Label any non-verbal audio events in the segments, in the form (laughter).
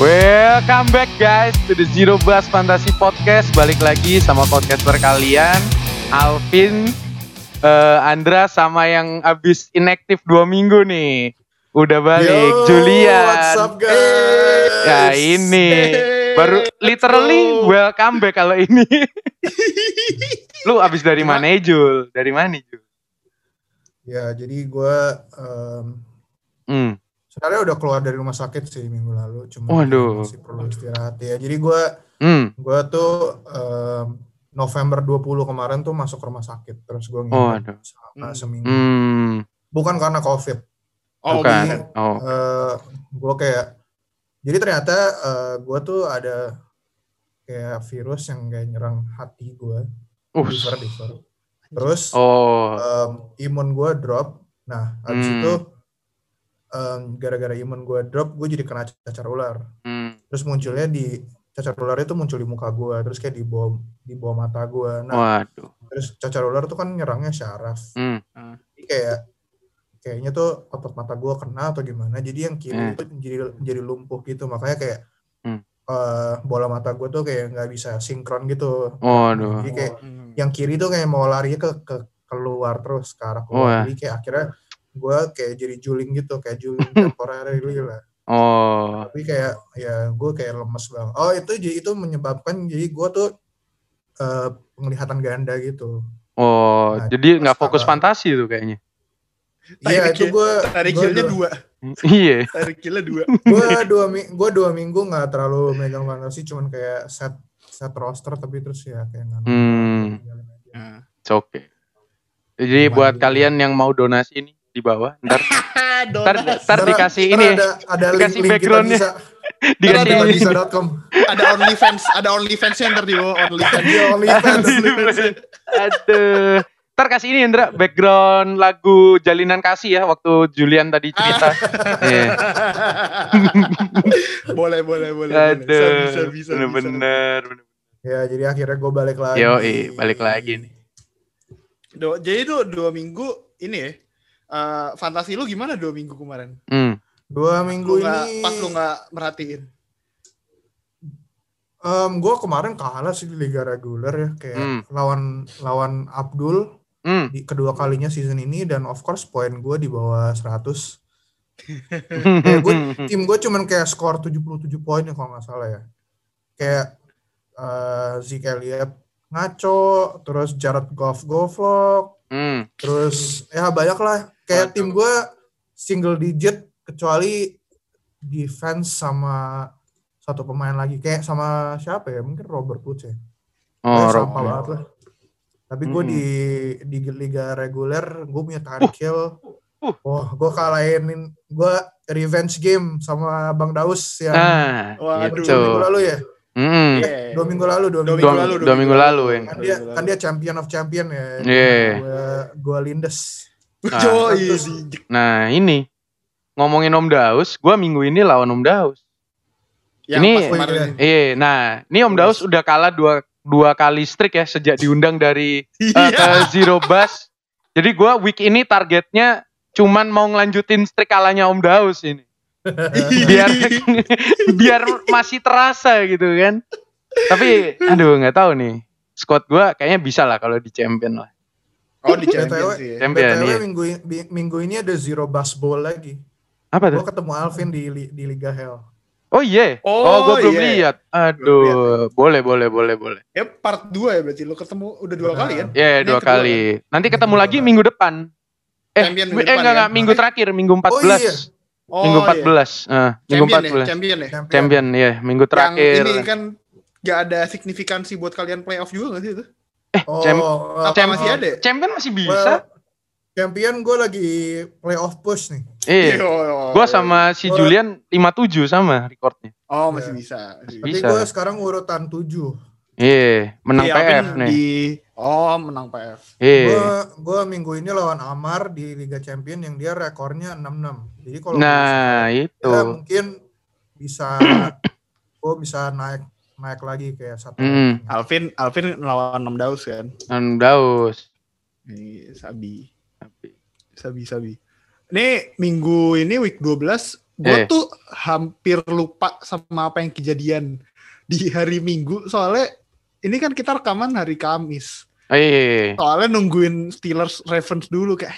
Welcome back guys to the Zero Bus Fantasy Podcast. Balik lagi sama podcaster kalian, Alvin, eh, Andra sama yang abis inaktif dua minggu nih. Udah balik, Yo, Julian. What's up guys? Ya ini baru literally welcome back kalau ini. (laughs) Lu abis dari mana Jul? Dari mana Jul? Ya jadi gue um, Hmm. Sebenarnya udah keluar dari rumah sakit sih minggu lalu, cuma Waduh. masih perlu istirahat ya. Jadi gue Hmm. gue tuh um, November 20 kemarin tuh masuk rumah sakit, terus gue nginep Waduh. selama Hmm. seminggu. Hmm. Bukan karena COVID. Oh, Bukan. Oh. Eh, gue kayak jadi ternyata uh, gue tuh ada kayak virus yang kayak nyerang hati gue, Uh. liver, liver. Terus Oh. um, imun gue drop. Nah, habis Hmm. itu um, gara-gara imun gue drop, gue jadi kena cacar ular. Hmm. Terus munculnya di cacar ular itu muncul di muka gue, terus kayak di bawah di bawah mata gue. Nah, Waduh. terus cacar ular tuh kan nyerangnya syaraf. Hmm. Jadi kayak kayaknya tuh otot mata gue kena atau gimana. Jadi yang kiri Hmm. itu jadi jadi lumpuh gitu. Makanya kayak Hmm. eh, bola mata gue tuh kayak nggak bisa sinkron gitu. Waduh. Jadi kayak Hmm. yang kiri tuh kayak mau lari ke ke keluar terus ke arah keluar jadi kayak akhirnya gue kayak jadi juling gitu kayak juling (laughs) temporary lah Oh. tapi kayak ya gue kayak lemes banget oh itu jadi itu menyebabkan jadi gue tuh eh, penglihatan ganda gitu Oh, Nah, jadi nggak fokus apa? fantasi tuh kayaknya. iya itu gue Tarik gue killnya dua. (laughs) Iya. Tarik killnya dua. (laughs) gue dua mi- gue dua minggu nggak terlalu megang fantasi cuman kayak set set roster tapi terus ya kayak nggak Hmm. Nah. It's okay. Jadi Lumayan buat juga. kalian yang mau donasi ini di bawah, ntar (laughs) ntar, ntar dikasih ntar ini, ada ada link dikasih link kita backgroundnya. bisa (laughs) dikasih kita ini. bisa.com Ada OnlyFans, ada OnlyFans yang ntar di bawah OnlyFans. Iya, OnlyFans. Aduh. Ntar kasih ini Indra, background lagu Jalinan Kasih ya waktu Julian tadi cerita. (laughs) Iya. boleh, boleh, boleh. Aduh. Bisa, bisa, bisa. Bener-bener. bener. Ya, jadi akhirnya gue balik lagi. Yo, balik lagi nih. Do- jadi tuh dua minggu ini ya. Eh, fantasi lu gimana dua minggu kemarin? Hmm. Dua Lu minggu nggak- ini, pas lu nggak merhatiin. gue kemarin kalah sih di Liga Reguler ya, kayak Hmm. lawan lawan Abdul Hmm. di kedua kalinya season ini dan of course poin gue di bawah 100. (laughs) Kayak gue tim gue cuman kayak skor 77 poin ya kalau nggak salah ya. Kayak eh Zeke Elliott ngaco, terus Jared Goff goblok, Hmm. terus ya banyak lah. Kayak tim gue single digit kecuali defense sama satu pemain lagi kayak sama siapa ya mungkin Robert Woods ya Oh, Pokoknya Rob. sampah banget lah tapi gue Hmm. di di liga reguler gue punya Tyreek Hill Uh. wah gue kalahin gue revenge game sama Bang Daus yang Waduh. gitu. dua minggu lalu ya Hmm. Iya. dua minggu lalu dua, Dua minggu, Dua, minggu lalu lalu, dua minggu lalu, yang. kan dia kan dia champion of champion ya Iya. gue gue lindes Nah, Joy, Nah, ini ngomongin Om Daus, gua minggu ini lawan Om Daus. yang Ini-. Iya, nah, ini Om Daus udah kalah dua dua kali streak ya sejak diundang dari Iya. ke Zero Bus. Jadi gua week ini targetnya cuman mau ngelanjutin streak kalahnya Om Daus ini. (laughs) Biar (laughs) biar masih terasa gitu kan. Tapi aduh nggak tahu nih. Squad gua kayaknya bisa lah kalau di champion lah. Oh di BTW, champion sih ya. Champion, BTW iya. minggu minggu ini ada zero bus bowl lagi Apa gue tuh? ketemu Alvin di di Liga Hell Oh iya. Oh, Oh, gua belum iya. lihat. Aduh, boleh boleh boleh boleh. Ya part 2 ya berarti lu ketemu udah dua Benar. kali kan? Ya, Ini dua kedua, kali. Nanti Ini ketemu lagi minggu depan. Eh, Champion eh minggu depan enggak ya? enggak, minggu terakhir, minggu 14. iya. Oh, minggu iya. 14. Ah, minggu Champion ya, 14. champion ya. Champion ya, minggu terakhir. Yang ini kan gak ada signifikansi buat kalian playoff juga gak sih itu? Oh, Champ- eh, Apa eh, masih ada? Champion masih Well, bisa. champion gue lagi playoff push nih. Iya. Oh, Gua sama si Gua- Julian 57 sama recordnya. Oh masih bisa. Masih Tapi Bisa. gue sekarang urutan 7. Iya, menang Iya, PF nih. Di... Oh menang PF. Iya. Gue gue minggu ini lawan Amar di Liga Champion yang dia rekornya 6-6. Jadi kalau Nah, gua itu. ya mungkin bisa gue bisa naik naik lagi kayak satu. Mm. Alvin Alvin lawan 6 Daus kan. Nan Daus. Ini Sabi. Sabi Sabi. Ini minggu ini week 12 Gue Eh. tuh hampir lupa sama apa yang kejadian di hari Minggu soalnya ini kan kita rekaman hari Kamis. Oh, iya, iya, iya. Soalnya nungguin Steelers Ravens dulu kayak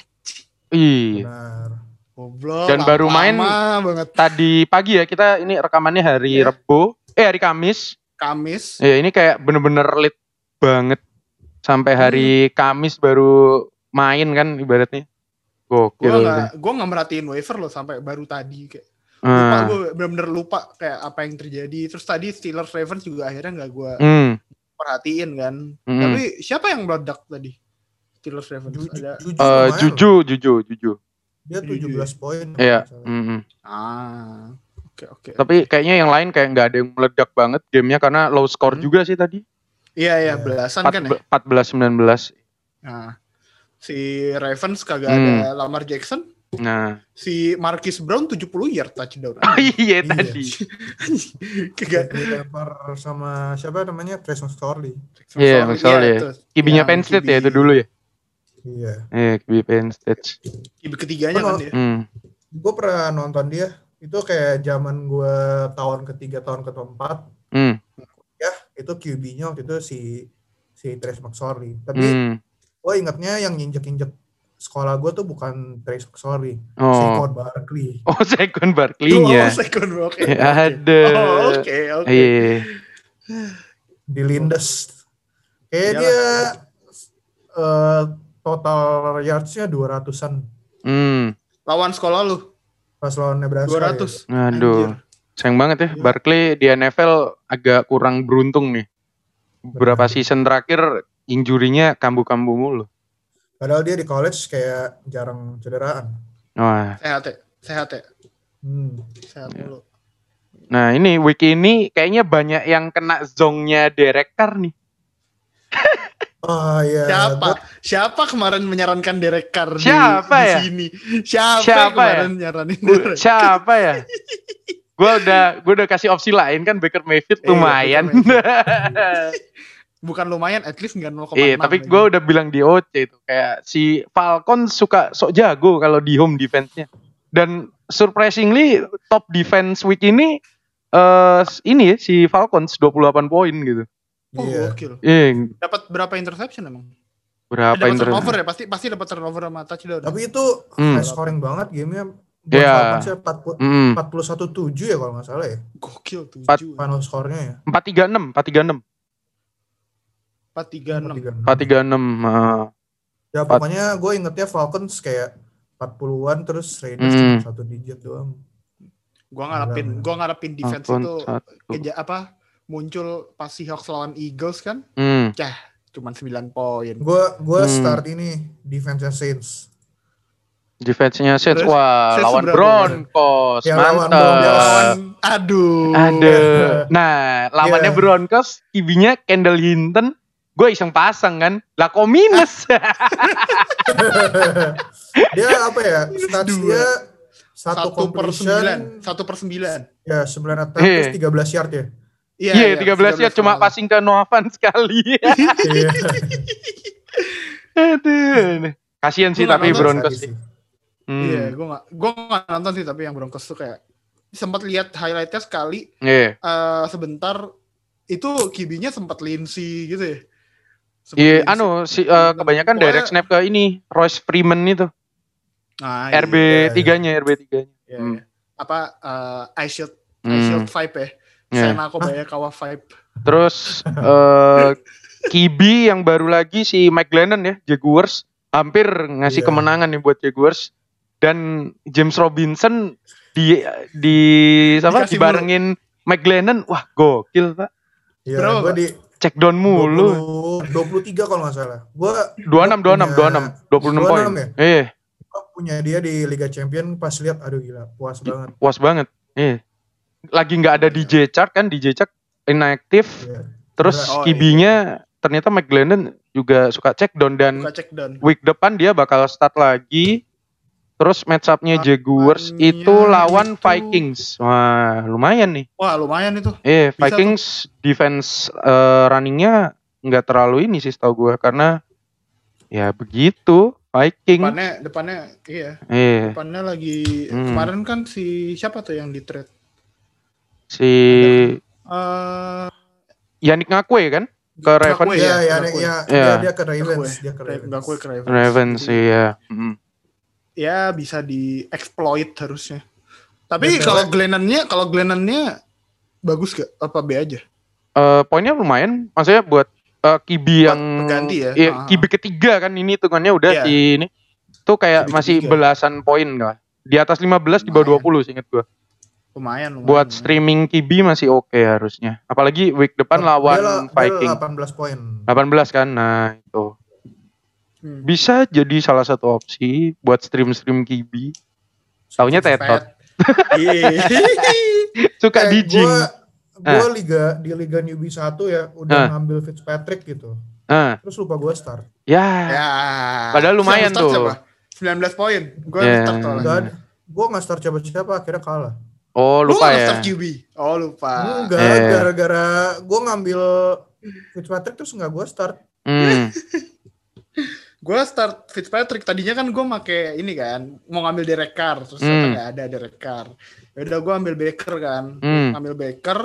Iya. Benar. goblok. Dan baru main banget Tadi pagi ya kita ini rekamannya hari Iya. Rebo, eh hari Kamis. Kamis. Ya ini kayak bener-bener late banget sampai hari Hmm. Kamis baru main kan ibaratnya. Gue Gokil. nggak gue nggak merhatiin waiver loh sampai baru tadi kayak lupa Ah. gue bener-bener lupa kayak apa yang terjadi. Terus tadi Steelers Ravens juga akhirnya nggak gue Hmm. perhatiin kan. hmm. Tapi siapa yang meledak tadi? Steelers Ravens Ju- ada. Juju Eh, lumayan Juju, Juju, Juju. loh. Dia 17 poin. Iya. hmm, hmm. Ah, oke oke. Tapi kayaknya yang lain kayak nggak ada yang meledak banget gamenya karena low score Hmm. juga sih tadi. Iya iya Iya. belasan kan ya. 14 19. Nah, si Ravens kagak Hmm. ada Lamar Jackson. Nah, Si Marquis Brown 70 yard touchdown. oh (laughs) iya Iya. tadi. Kagak. Dilempar sama siapa namanya? Trace McSorley. Iya, McSorley ya. itu. Kibinya Yang Penn State ya itu dulu ya. Iya. Eh, kibi Penn State. QB ketiganya Oh, kan dia. Hmm. Gue pernah nonton dia. Itu kayak zaman gue tahun ketiga, tahun keempat. Hmm. Ya, itu QB-nya waktu itu si si Trace McSorley. Tapi Hmm. gue ingetnya yang injek-injek sekolah gue tuh bukan Trace McSorley. Oh. Saquon Barkley. (laughs) Oh, second Oh, Barkley-nya. second oke. Ya, oke. ada. Oh, oke oke. Iya. Di Lindes. Kayak Iyalah. dia eh, total yards-nya 200-an. Hmm. Lawan sekolah lu Pas lawan Nebraska. 200. ya. Aduh. Sayang banget ya. Iya. Barkley di NFL agak kurang beruntung nih. Beberapa Benar. season terakhir injurinya kambuh-kambuh mulu. Padahal dia di college kayak jarang cederaan. Wah. Sehat ya. Sehat ya. Hmm. Sehat Iya. dulu. Nah ini week ini kayaknya banyak yang kena zongnya Derek Carr nih. (laughs) Oh iya. Siapa? Gua- Siapa kemarin menyarankan Derek Carr di- Siapa di, ya? sini? Siapa, Siapa yang kemarin nyaranin Gua- Derek? siapa ya? Gue udah gue udah kasih opsi lain kan Baker Mayfield Iya, lumayan. (laughs) Bukan lumayan, at least nggak 0,6. Iya, tapi lagi. gue udah bilang di OC itu kayak si Falcon suka sok jago kalau di home defense-nya. Dan surprisingly top defense week ini eh ini ya si Falcons 28 poin gitu. Oh, Iya. gokil. Eh, Dapat berapa interception emang? berapa dapat yang ter- turnover ya, pasti pasti dapat turnover sama touchdown. Tapi itu Hmm. high scoring banget gamenya. Buat Iya. Falcons ya 40 Mm, 41-7 ya kalau nggak salah ya. Gokil Empat- 7. Final skornya ya. 436, 436, 436. 436. ah. Ya Empat- pokoknya gue ingetnya Falcons kayak 40-an terus Raiders Hmm. cuma satu digit doang. Gua ngarepin, gua ngarepin defense Falcons itu satu. keja apa muncul pas Seahawks lawan Eagles kan, Hmm. cuman 9 poin. Gue gue Hmm. start ini defense Saints. Defense-nya Saints Terus, wah Saints lawan? Broncos. Ya, lawan mantap. Broncos. Lawan aduh. Aduh. (laughs) Nah, lawannya Iya. Broncos, kibinya Kendall Hinton. Gue iseng pasang kan. Lah kok minus? (laughs) dia apa ya? Stats dia satu, Satu per sembilan, satu per sembilan. ya 9 attack Iya. terus 13 yard ya. Iya, 13 ya cuma pas passing ke Noah Fant sekali. Iya. Aduh. Kasian sih tapi Broncos sih. sih. Hmm. Iya, gua nggak, gua nggak nonton sih tapi yang Broncos tuh kayak sempat lihat highlightnya sekali Iya. eh, sebentar itu kibinya sempat Lindsay gitu ya. Iya, Lindsay. anu si eh, kebanyakan Pokoknya- direct snap ke ini Royce Freeman itu. Nah, iya, RB iya. 3-nya, RB 3-nya. iya, Hmm. iya. Apa eh, I shield I Hmm. shield vibe ya. Iya. Aku banyak kawa vibe. Terus eh (laughs) Kibi yang baru lagi si Mike Glennon ya, Jaguars hampir ngasih Iya. kemenangan nih buat Jaguars dan James Robinson di di apa Dikasih dibarengin Mike Glennon, wah gokil pak, Iya, Berapa, gue Pak? di check down mulu. 20, 23 kalau nggak salah. Gue 26 26 26 26 poin. 26 ya? Eh, punya dia di Liga Champion pas lihat aduh gila puas banget. puas banget. Eh. Lagi nggak ada DJ Chart kan, DJ Chart inaktif. Iya. Terus Oh, iya. Kibinya ternyata Mike Glennon juga suka check down dan Buka check down. week depan dia bakal start lagi. Terus match up-nya Jaguars itu lawan itu- Vikings. Wah, lumayan nih. Wah, lumayan itu. Eh, Bisa Vikings defense eh, runningnya nggak terlalu ini sih setahu gue karena ya begitu. Viking. Depannya depannya iya. Iya. Depannya lagi Hmm. kemarin kan si siapa tuh yang di trade? Si Eh Yannick Ngakwe kan ke Ravens. Ngakwe Iya, ya, Ngakwe. ya, Iya. dia, dia ke Ravens, Ngakwe. dia ke Ravens. Nggak kue ke Ravens. Ravens iya. Mm. Ya bisa di-exploit harusnya. Tapi kalau Glennonnya, kalau Glennonnya bagus gak? Apa B aja? Eh, poinnya lumayan, maksudnya buat eh, Kibi yang pengganti ya? Iya, Ah. Kibi ketiga kan ini hitungannya udah Iya. si ini. Tuh kayak Kibi masih ketiga. belasan poin kan. Di atas 15 di bawah Lumayan. 20 inget gua. Lumayan, lumayan. Buat lumayan. streaming Kibi masih oke harusnya. Apalagi week depan Dia lawan lah- dia Viking. 18 poin. 18 kan. Nah, itu. Hmm. Bisa jadi salah satu opsi buat stream-stream Kibi. Taunya tetot. (laughs) Suka Eh, dijing. Gua, Ah. gua liga di liga newbie 1 ya udah Ah. ngambil Fitzpatrick gitu. Ah, Terus lupa gua start. ya. ya. Padahal lumayan tuh. siapa? 19 poin. Gue Yeah. start soalnya. Gua nggak start siapa-siapa akhirnya kalah. Oh, Lu lupa nggak ya. start QB. Oh, lupa. Enggak, Iya. gara-gara gua ngambil Fitzpatrick terus nggak gua start. Hmm. (laughs) Gue start Fitzpatrick tadinya kan gue make ini kan mau ngambil Derek Carr terus Hmm. ternyata nggak ada Derek Carr. Ya udah gue ambil Baker kan, Hmm. ngambil Baker,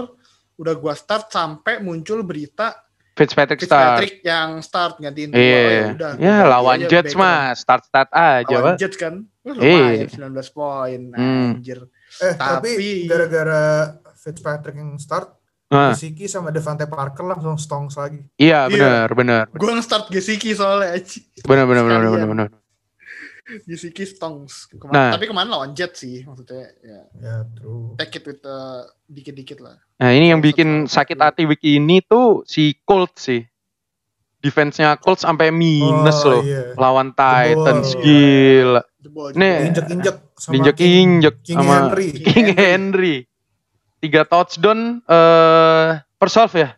udah gue start sampai muncul berita Fitzpatrick start. Fitzpatrick yang start gantiin tua. Oh, Iya. udah, Ya, gua ganti lawan aja Jets mah start-start aja, Lawan. Jets kan, Wah, Iya. lumayan 19 poin, Hmm. anjir. Eh, tapi, Tapi- gara-gara Fitzpatrick yang start, Ah, Gesicki sama Devante Parker langsung stongs lagi. iya, Iya. benar, benar. Gue nge-start Gesicki soalnya aja. Benar, benar, benar, benar, benar. Gesicki stongs. Kema- Nah. Tapi kemarin lawan Jets sih maksudnya ya Ya, true. take it with uh, dikit-dikit lah. Nah, ini yang bikin sakit hati week ini tuh si Colts sih. Defense-nya Colts sampai minus Oh, loh. iya. Lawan Titans, Jebol. gila. Jebol, Nih, jebol. Injek-injek sama Injek-injek King sama Henry. King Henry. Tiga touchdown eh per solve ya.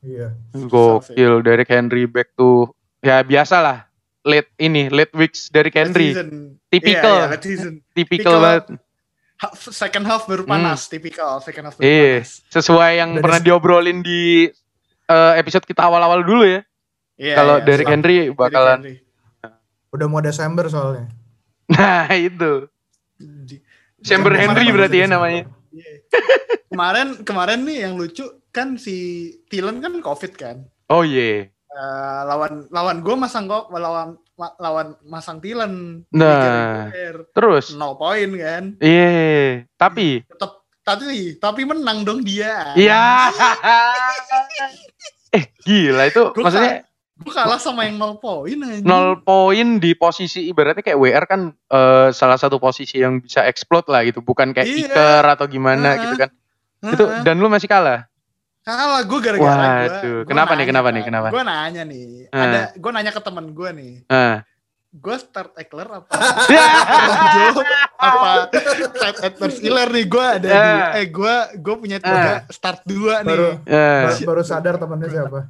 Iya. Gokil Derek Henry back to ya biasalah late ini late weeks Derek Late Henry. Typical. Late season. Tipikal Typical. banget. Second half baru panas, typical second half baru Hmm. Iya, panas. sesuai yang Dari- pernah diobrolin di eh, episode kita awal-awal dulu ya. Iya, Kalau Derek Derrick Henry bakalan Henry. Udah mau Desember soalnya. Nah, itu. Kemarin- Henry berarti ya Desember. namanya. Iya. kemarin kemarin nih yang lucu kan si Thielen kan covid kan. Oh iya. Eh, lawan lawan gue masang kok lawan ma- lawan masang Thielen. Nah. Terus nol poin kan. iya, tapi Tetap tapi tapi menang dong dia. iya. (laughs) eh, gila itu Gua maksudnya Gue kalah sama yang nol poin aja. nol poin di posisi ibaratnya kayak WR kan eh, salah satu posisi yang bisa explode lah gitu, bukan kayak Iya. kicker atau gimana Heeh. gitu kan. Itu dan lu masih kalah. Kalah gue gara-gara Waduh, gue. kenapa nih, kenapa nih, kenapa? Gue nanya nih. Ah. Ada gue nanya ke teman gue nih. Nah. Gue start Eckler apa? (laughs) Rojo apa? Start Edwards Hiller nih gue ada Ah. dua. Eh gue gue punya tiga start dua nih. Baru Eh. baru, sadar temannya siapa.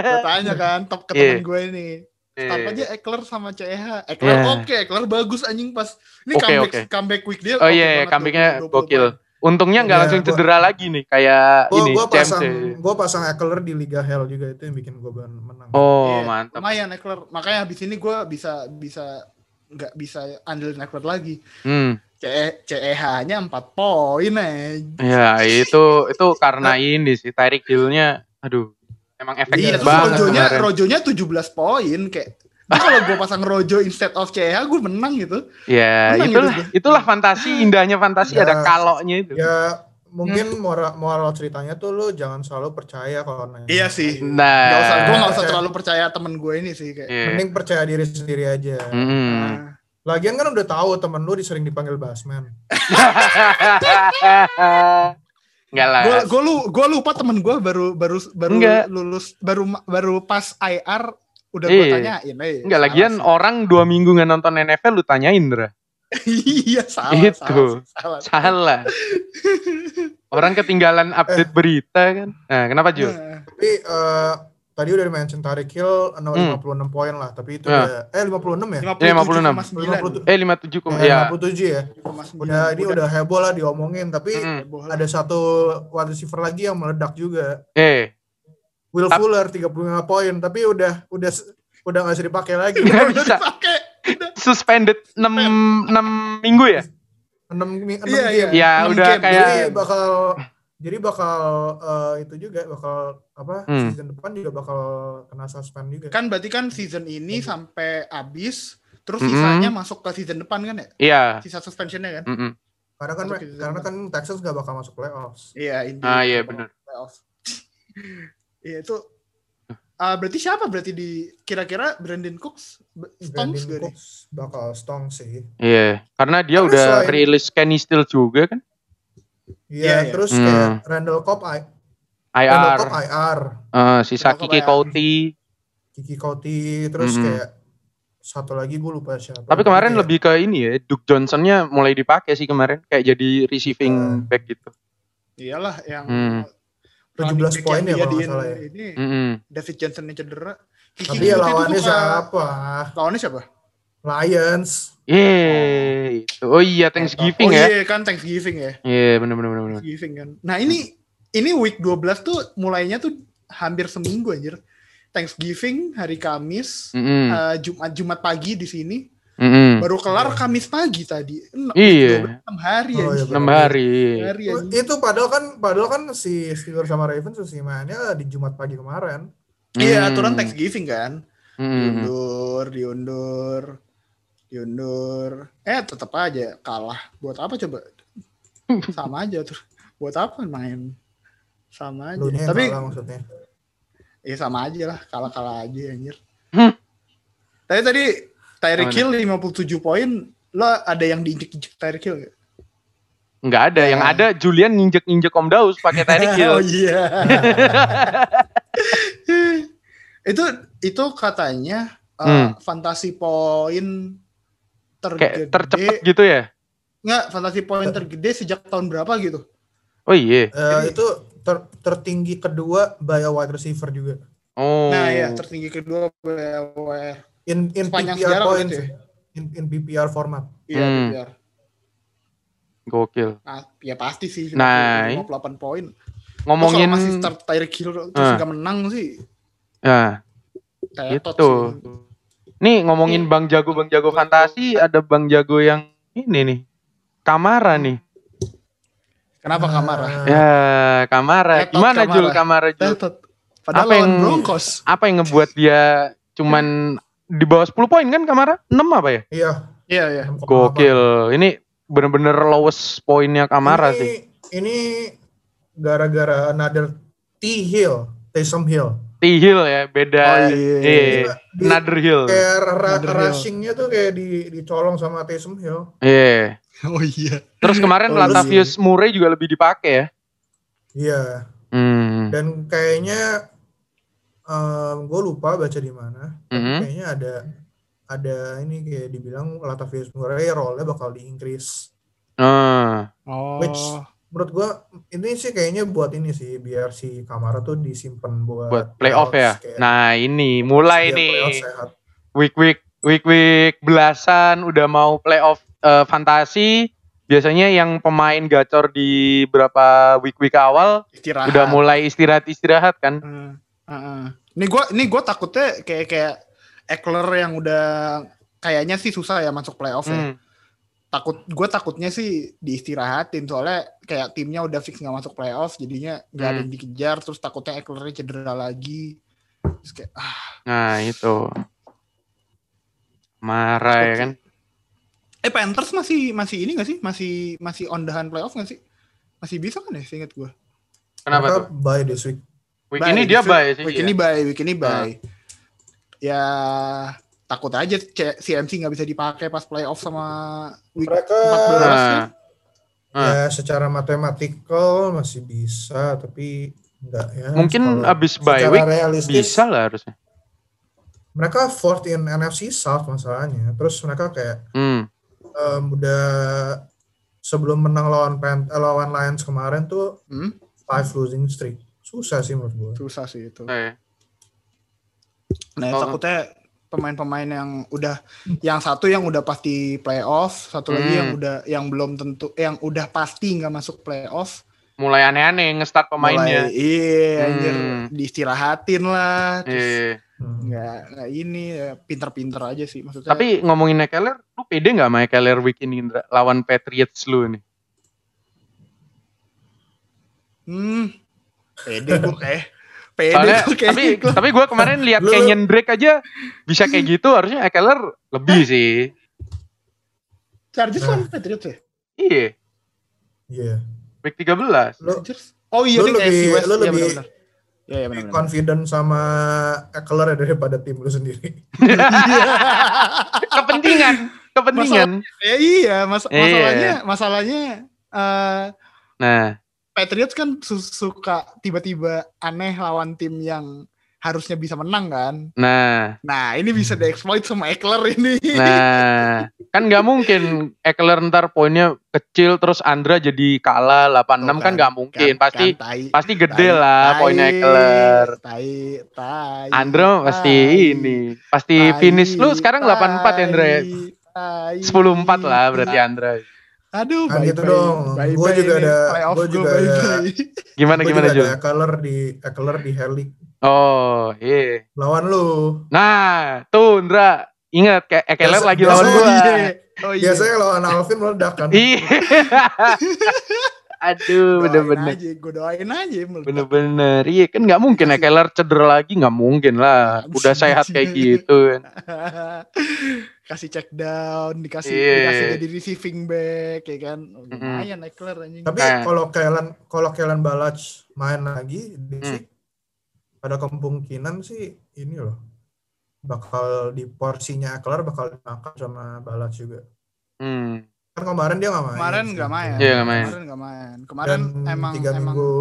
Gue tanya kan top ke Iya. temen gue ini. Start Iya. aja Eckler sama CEH. Eckler Iya. oke, Eckler bagus anjing pas. Ini Oke, comeback oke. comeback week dia. Oh iya, banget, kambingnya 20 gokil. Untungnya nggak Iya, langsung gua- cedera lagi nih kayak Gua, ini gua James. pasang ya. gua pasang Eckler di Liga Hell juga itu yang bikin gua ben- menang. Oh, Iya, mantap. Lumayan Eckler. Makanya habis ini gue bisa bisa nggak bisa andelin Eckler lagi. Hmm. CE, CEH-nya 4 poin aja. Ya, itu itu karena ini sih Tyreek Hill-nya aduh, emang efektif Iya, banget Rojonya, kemarin. Rojonya 17 poin kayak kalau gue pasang Rojo instead of CEH gue menang gitu. Ya, Menang itulah gitu. itulah fantasi, indahnya fantasi Ya. ada kaloknya itu. Ya mungkin moral, moral ceritanya tuh lu jangan selalu percaya kalau nanya. Iya sih. Nah, Gak usah, gue gak usah terlalu percaya temen gue ini sih kayak. Iya. Mending percaya diri sendiri aja. Mm-mm. Nah, Lagian kan udah tahu temen lu disering dipanggil Basman. (laughs) Enggak lah. gue lu gue lupa temen gue baru baru baru Enggak. lulus baru baru pas IR udah gue Iya. tanyain eh, Enggak lagian sih. orang dua minggu nggak nonton NFL lu tanyain Dra. iya salah Itu. salah, salah, salah. Salah. Orang ketinggalan update berita kan. Nah, kenapa Ju? Nah, Tapi eh, tadi udah di-mention Tarik Hill Hmm. 56 poin lah. Tapi itu Ya. udah, eh 56 ya? 57,9 57. Eh 57 koma Eh, ya. 57 ya. Udah ini udah heboh lah diomongin. Tapi Mm. ada satu wide receiver lagi yang meledak juga. Eh, Will Tap- Fuller 35 poin. Tapi udah udah udah gak bisa dipakai lagi. Nggak Udah bisa. dipakai. Udah. Suspended 6 6 minggu ya? 6 enam Iya, iya. game. Ya udah game. kayak Jadi bakal jadi bakal eh, itu juga bakal apa Hmm. season depan juga bakal kena suspend juga. Kan berarti kan season ini sampai habis, terus sisanya masuk ke season depan kan ya? Iya. Sisa suspensionnya kan? Mm-mm. Karena kan karena kan Texans gak bakal masuk playoffs. Iya, ini. Ah, iya, benar. Playoff. (laughs) Iya itu. Ah, berarti siapa berarti di kira-kira Brandon Cooks Stonks Brandon? Cooks bakal stong sih. Iya, karena dia Karena udah selain- rilis Kenny Still juga kan? Iya, Iya, iya. terus Hmm. kayak Randall Cobb I, Randall IR, Cobb IR, eh, si Randall Saki Cobb IR. Kikouti. Kiki Couty, terus Mm-mm. kayak satu lagi gue lupa siapa. Tapi kemarin Kayak- lebih ke ini ya, Duke Johnsonnya mulai dipakai sih kemarin, kayak jadi receiving Eh. back gitu. Iyalah yang Hmm. 17 running back poin ya kalau salah ya. Ini Mm-mm. David Johnson yang cedera. Kiki Tapi ya lawannya siapa? Lawannya siapa? Lions. Yeay, itu. Oh iya Thanksgiving oh, ya. iya kan Thanksgiving ya. Iya, bener bener bener. bener. Thanksgiving kan. Nah ini ini week 12 tuh mulainya tuh hampir seminggu anjir. Thanksgiving hari Kamis, Mm-mm. eh, Jumat Jumat pagi di sini, Mm-mm. baru kelar Kamis pagi tadi. Iya. 6 hari Oh, iya. Enam hari. Hari Oh, anjir. Itu padahal kan padahal kan si Steelers sama Ravens sih mainnya di Jumat pagi kemarin. Iya, Mm. aturan Thanksgiving kan. Mm-mm. Diundur, diundur, diundur. Eh, tetap aja kalah. Buat apa coba? (laughs) Sama aja tuh. Buat apa main? Sama aja. Lu nya yang Tapi kalah maksudnya. ya sama aja lah, kalah-kalah aja anjir. Hmm. Tapi tadi Tyreek? Hill 57 poin, lo ada yang diinjek-injek Tyreek Hill gak? Nggak ada, yang Nah. ada Julian nginjek-nginjek Om Daus pakai Tyreek Hill. (laughs) oh iya. (laughs) itu itu katanya uh, Hmm. fantasi poin tergede. Kayak tercepet gitu ya. Nggak, fantasi poin tergede sejak tahun berapa gitu? Oh iya. Eh, Jadi- itu ter- tertinggi kedua by wide receiver juga. Oh. Nah ya, tertinggi kedua BWR. In in Sepanjang PPR sejarah points ya? In, in PPR format. Iya, Hmm. BWR. Gokil. Nah, ya pasti sih. Nah, 58 poin. Ngomongin kalau masih start Tyreek Hill terus nggak menang sih. Nah, Tetot Gitu. sih. nih ngomongin Bang Jago Bang Jago fantasi ada Bang Jago yang ini nih. Kamara nih. Kenapa Ah, Kamara? Ya, Kamara. Tetot Gimana Kamara. Jul Kamara Jul? Tetot. Padahal Apa lawan yang- Broncos. Apa yang ngebuat dia cuman di bawah 10 poin kan Kamara? 6 apa ya? Iya. Iya, iya. 6,8. Gokil. Ini bener-bener lowest poinnya Kamara ini, sih. Ini gara-gara another T Hill, Taysom Hill. T Hill ya, beda. Oh, iya. Iya. Di- Another Hill. Kayak ra- Another Hill. rushingnya tuh kayak di dicolong sama Taysom Hill. Iya. Oh iya. Terus kemarin Oh, Latavius Murray juga lebih dipakai ya. Iya. Hmm. Dan kayaknya gue lupa baca di mana. tapi Mhm. Kayaknya ada ada ini kayak dibilang Latavius Murray role-nya bakal di increase. Ah. Oh. Which menurut gue ini sih kayaknya buat ini sih biar si Kamara tuh disimpan buat buat playoff ya. kayak Nah, ini mulai nih. sehat. Week week week week belasan udah mau playoff eh, fantasi. Biasanya yang pemain gacor di berapa week-week awal Istirahat. udah mulai istirahat-istirahat kan. Heeh. Heeh. Ini gue ini gue takutnya kayak kayak Eckler yang udah kayaknya sih susah ya masuk playoff ya. Hmm. Takut gue takutnya sih diistirahatin soalnya kayak timnya udah fix nggak masuk playoff jadinya nggak ada Hmm. yang dikejar terus takutnya Eckler cedera lagi. Terus kayak ah Nah, itu. Marah ya kan. eh Panthers masih masih ini gak sih? Masih masih on the hand playoff gak sih? Masih bisa kan ya seingat gue. Kenapa Mereka tuh? Bye this week. Week ini dia bye sih. Week ya. ini bye, week ini Ah. bye. Ya takut aja CMC nggak bisa dipakai pas playoff sama week Mereka 14 ya. Nah, Ah. ya secara matematikal masih bisa tapi enggak ya. Mungkin Kalau abis bye week realistis, bisa lah harusnya. Mereka fourth in NFC South masalahnya. Terus mereka kayak Hmm. em, udah sebelum menang lawan Pan eh, lawan Lions kemarin tuh Hmm? five losing streak. Susah sih menurut gue. Susah sih itu. Eh, Nah, Oh. takutnya pemain-pemain yang udah yang satu yang udah pasti playoff, satu lagi Hmm. yang udah yang belum tentu yang udah pasti nggak masuk playoff. mulai aneh-aneh nge-start pemainnya. Mulai, iya, anjir, Hmm. diistirahatin lah. Terus Hmm. nggak nggak ini ya, pinter-pinter aja sih maksudnya Tapi ngomongin Ekeler, lu pede nggak sama Ekeler week ini Indra? Lawan Patriots lu nih. hmm pede gue kayak pede Soalnya, gue kayak tapi tapi gue kemarin lihat Lu- Kenyon Drake aja bisa kayak gitu, harusnya Ekeler lebih sih. Chargers Nah. kan Patriots ya Iya, Iya. week 13. Lu Chargers oh iya AFC lebih- West lu Iya, lebih- benar-benar. Iya, iya benar-benar. confident sama Eckler ya daripada tim lu sendiri. (laughs) kepentingan, kepentingan. ya iya, mas Iya. masalahnya masalahnya eh Nah, Patriots kan su- suka tiba-tiba aneh lawan tim yang harusnya bisa menang kan. nah, Nah, ini bisa dieksploit sama Eckler ini. nah, kan nggak mungkin Ekeler ntar poinnya kecil terus Andra jadi kalah 86 kan nggak mungkin, pasti kan, tai, pasti gede tai, lah tai, poinnya Ekeler. Tai, tai. Andra pasti tai, ini, pasti tai, finish lu sekarang 84 ya Andra ya. tai, 10-4 lah berarti Andra. Aduh, Kan gitu dong. Bye bye juga ada- gua, juga bye ada- bye. Gimana gimana juga Jul? ada Eckler di Eckler di Heli Oh, iya. lawan lu. Nah, tuh Indra, ingat kayak Ekeler Biasa- lagi lawan iya. Oh iya. Biasanya lawan Alvin meledak kan. Iya. (laughs) Aduh, Doain bener-bener. gue doain aja. Bener-bener. Iya kan nggak mungkin Ekeler cedera lagi nggak mungkin lah. Udah sehat kayak gitu kan. (laughs) kasih check down, dikasih Iya. dikasih jadi receiving back ya kan. Oh, lumayan Eckler anjing. Tapi Nah. kalau Kellen kalau Kellen Balach main lagi di sih ada kemungkinan sih ini loh bakal di porsinya Eckler bakal dimakan sama Balach juga. Hmm. Kan kemarin dia nggak main. Kemarin sih. nggak main. Iya, nggak main. Kemarin nggak main. Dan Kemarin emang tiga emang minggu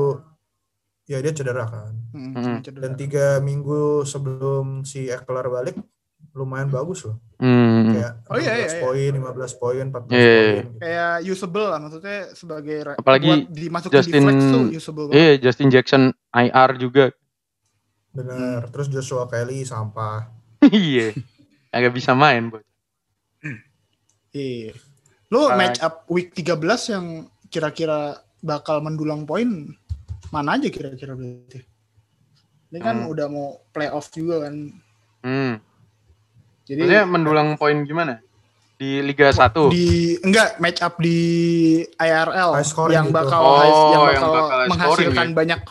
ya dia cedera kan. Cuma cedera. Dan tiga minggu sebelum si Eckler balik lumayan bagus loh. Hmm. Kayak Oh, iya, iya, 16 iya. poin, 15 poin, 14 Iya, iya, poin. iya. gitu. kayak usable lah maksudnya sebagai Apalagi buat dimasukin Justin- di flex tuh usable banget. Iya, Justin Jackson IR juga. Bener. Terus Joshua Kelly sampah. (laughs) Iya. Agak bisa main, Bos. Iya. Lu Ah. match up week 13 yang kira-kira bakal mendulang poin mana aja kira-kira berarti? Ini kan Hmm. udah mau playoff juga kan. Hmm. Jadi Maksudnya mendulang poin gimana? Di Liga 1. di enggak match up di IRL High scoring yang gitu. bakal Oh, yang yang bakal, bakal high menghasilkan scoring ya. banyak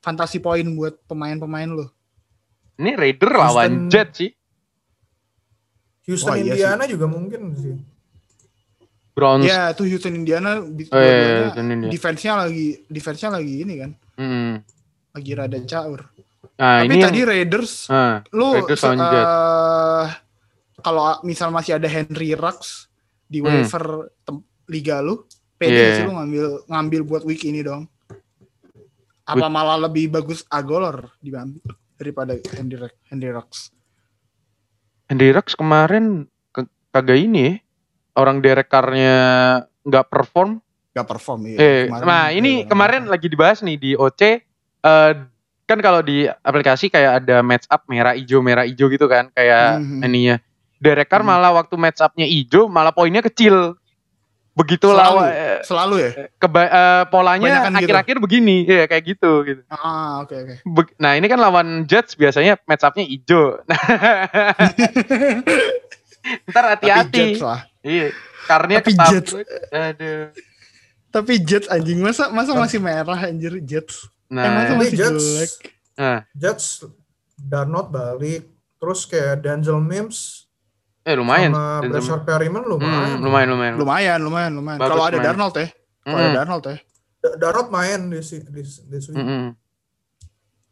fantasi poin buat pemain-pemain lo. Ini Raider lawan Houston- Jet sih. Houston Wah, iya Indiana juga mungkin sih. Browns. Ya, tuh Houston Indiana Oh, iya, iya, Houston Indiana. defense-nya lagi defense-nya lagi ini kan, Hmm. lagi rada caur. Nah, Tapi ini tadi yang, Raiders ah, lu Raiders lawan Jet. Kalau misal masih ada Henry Rux di Hmm. waiver tem- liga lu, pede Iya. nggak sih lu ngambil ngambil buat week ini dong? Apa malah lebih bagus Agolor dibanding daripada Henry Rux- Henry Rux? Andy Rux kemarin ke- kagak ini ya. Orang Derek Carr-nya nggak perform. Gak perform ya. eh, kemarin. nah ini Iya, kemarin lagi dibahas nih di OC. eh, kan kalau di aplikasi kayak ada match up merah hijau merah hijau gitu kan kayak Mhm. ininya. Derek Carr Hmm. malah waktu match up-nya hijau malah poinnya kecil. Begitu Selalu. lawan eh, selalu ya. keba- eh, polanya gitu. akhir-akhir begini, ya kayak gitu gitu. Ah oke oke. Be- nah ini kan lawan Jets biasanya match up-nya hijau. (laughs) Ntar Tapi hati-hati. Jets lah. Iya, karena Tapi. Jets. Aduh. Tapi Jets anjing masa masa masih merah anjir Jets. Eh, masa Nah, masih Jets, jelek. nah, Jets Darnold balik, terus kayak Denzel Mims eh lumayan. sama Brashard Perryman Hmm, lumayan. lumayan, lumayan. Lumayan lumayan lumayan. Bagus Kalau ada. Darnold ya. Kalau ada Hmm, Darnold ya. Da- Darnold main di si- di, di sini. hmm, hmm.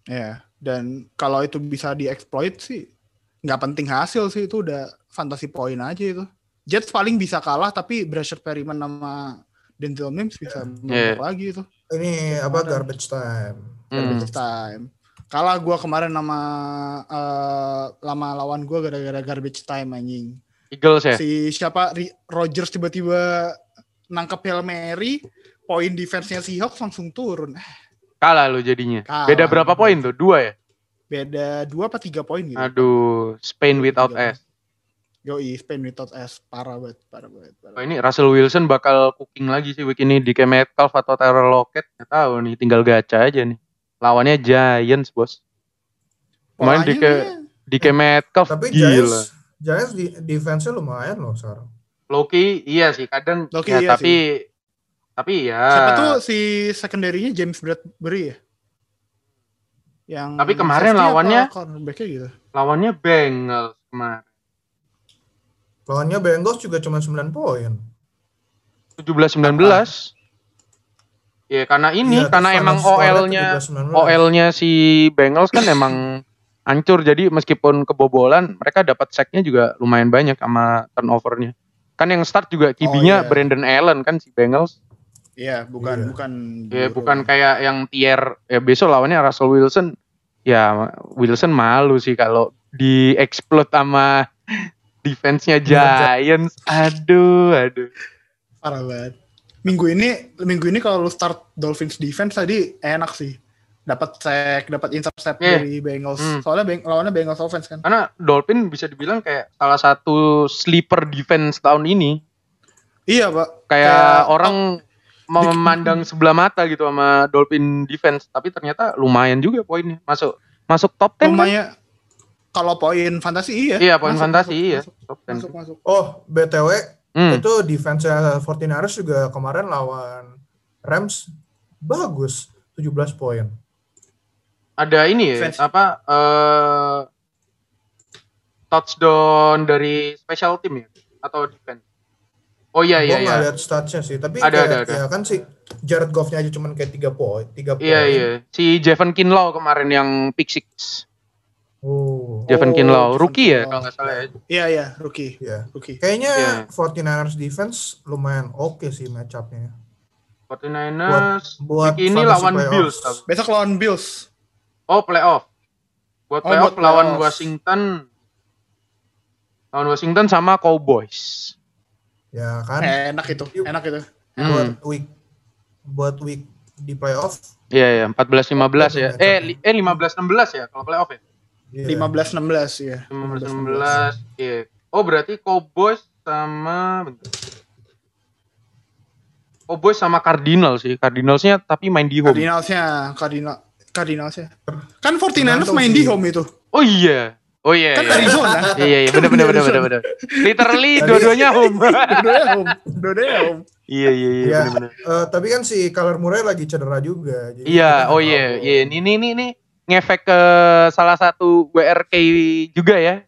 Ya, dan kalau itu bisa dieksploit sih nggak penting hasil sih itu udah fantasi poin aja itu. Jets paling bisa kalah tapi Brashard Perryman sama Denzel Mims bisa Yeah. yeah. lagi itu. Ini apa garbage time. Hmm. Garbage time. Kalah gua kemarin sama eh, lama lawan gua gara-gara garbage time anjing. Eagles ya. Si siapa Rodgers tiba-tiba nangkep Hail Mary, poin defense-nya Seahawks langsung turun. Eh, Kalah lu jadinya. Kalah. Beda berapa poin tuh? Dua ya? Beda dua apa tiga poin gitu. Aduh, Spain without. S. Yoi, Spain without S. Parah banget, parah banget. Parah. Oh, ini Russell Wilson bakal cooking lagi sih week ini di Metcalf atau Taylor Lockett. Nggak tahu nih, tinggal gacha aja nih. Lawannya Giants, bos. Kemarin di ke dia DK Metcalf Tapi gila. Giants, Giants di defense-nya lumayan loh sekarang. Loki iya sih kadang Loki ya, iya tapi tapi ya Siapa tuh si secondary-nya James Bradbury ya? Yang Tapi kemarin lawannya- gitu. lawannya Bengals kemarin. Lawannya Bengals juga cuma 9 poin. 17-19. Ya karena ini Iya, karena emang OL-nya 17-19. OL-nya si Bengals kan emang hancur jadi meskipun kebobolan mereka dapat sack-nya juga lumayan banyak sama turnover-nya. Kan yang start juga kibinya iya. Brandon Allen kan si Bengals. Iya, bukan Iya. bukan Ya bukan kayak yang tier ya besok lawannya Russell Wilson. Ya Wilson malu sih kalau di explode sama (laughs) defense-nya Giants. Aduh, aduh. parah banget. Minggu ini minggu ini kalau lu start Dolphins defense tadi enak sih. Dapat sack, dapat intercept Iya. dari Bengals. Hmm. Soalnya Beng lawannya Bengals offense kan. Karena Dolphin bisa dibilang kayak salah satu sleeper defense tahun ini. Iya, Pak. Kayak orang memandang sebelah mata gitu sama Dolphin defense, tapi ternyata lumayan juga poinnya. Masuk masuk top 10 kan? lumayan kalau poin fantasi iya. Iya, poin Masuk, fantasi masuk, iya. Masuk, Top 10. masuk, masuk. Oh, BTW Hmm. itu defense-nya 49ers juga kemarin lawan Rams bagus, 17 poin. Ada ini ya, Defense. apa eh touchdown dari special team ya atau defense? Oh iya iya Gue iya. lihat statsnya sih, tapi Ada, kayak, ada, ada. ya kan sih Jared Goff-nya aja cuman kayak 3 poin, 3 poin. Iya iya. Si Jevan Kinlaw kemarin yang pick six. Oh. Oh, Kinlaw, Jevan rookie ya kalau nggak salah ya. Iya, iya, rookie. Iya. Rookie. Kayaknya Iya. 49ers defense lumayan oke sih match up-nya. 49ers buat week ini lawan playoffs. Bills. tau. Besok lawan Bills. Oh playoff. Buat Oh, playoff buat lawan playoff. Washington. Lawan Washington sama Cowboys. Ya kan? Enak itu, enak itu. Buat Hmm. week buat week di playoff. Iya ya, 14-15 ya. Match up Eh, ya. li- eh 15-16 ya kalau playoff ya. Iya. 15-16 ya. 15-16. Iya. Oh, berarti Cowboys sama. Cowboys sama Cardinals sih. Cardinalsnya tapi main di home. Cardinalsnya, Cardinal Cardinalsnya. Kan 49ers Tergantung main di home itu. Oh iya. Oh iya. Kan iya. Arizona. Iya iya benar benar benar benar benar. (laughs) Literally dua-duanya (laughs) home. Dua-duanya home. Dua-duanya home. iya iya iya Ya, benar benar. eh, tapi kan si Kyler Murray lagi cedera juga. jadi Iya, oh iya, iya. Ini ini ini ngefek ke salah satu WRK juga ya.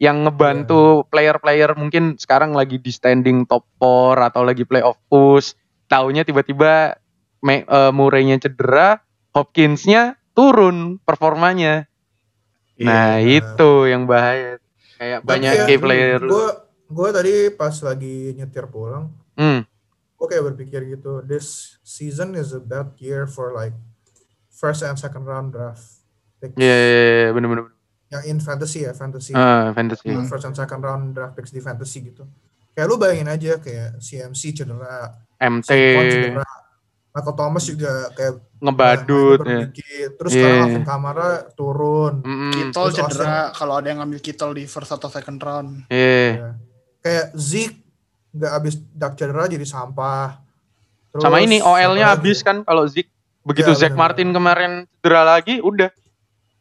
Yang ngebantu player-player mungkin sekarang lagi di standing top 4 atau lagi playoff push. Taunya tiba-tiba eh, Murray-nya cedera, Hopkins-nya turun performanya. Nah, Iya. itu yang bahaya. Kayak banyak ya, key player. Gue gue tadi pas lagi nyetir pulang, Hmm. gue kayak berpikir gitu, this season is a bad year for like first and second round draft. Iya, iya, iya, bener bener. bener. Yang in fantasy ya, fantasy. Ah, fantasy. Hmm. First and second round draft picks di fantasy gitu. Kayak lu bayangin aja kayak CMC cedera, MT cedera, Michael Thomas juga kayak ngebadut ya. Terus Iya. sekarang Alvin Kamara turun. Kittle Terus cedera kalau ada yang ngambil Kittle di first atau second round. Iya. Ya. Kayak Zeke nggak habis dak cedera jadi sampah. Terus Sama ini OL-nya habis kan kalau Zik begitu Iya, Zack bener. Martin kemarin cedera lagi udah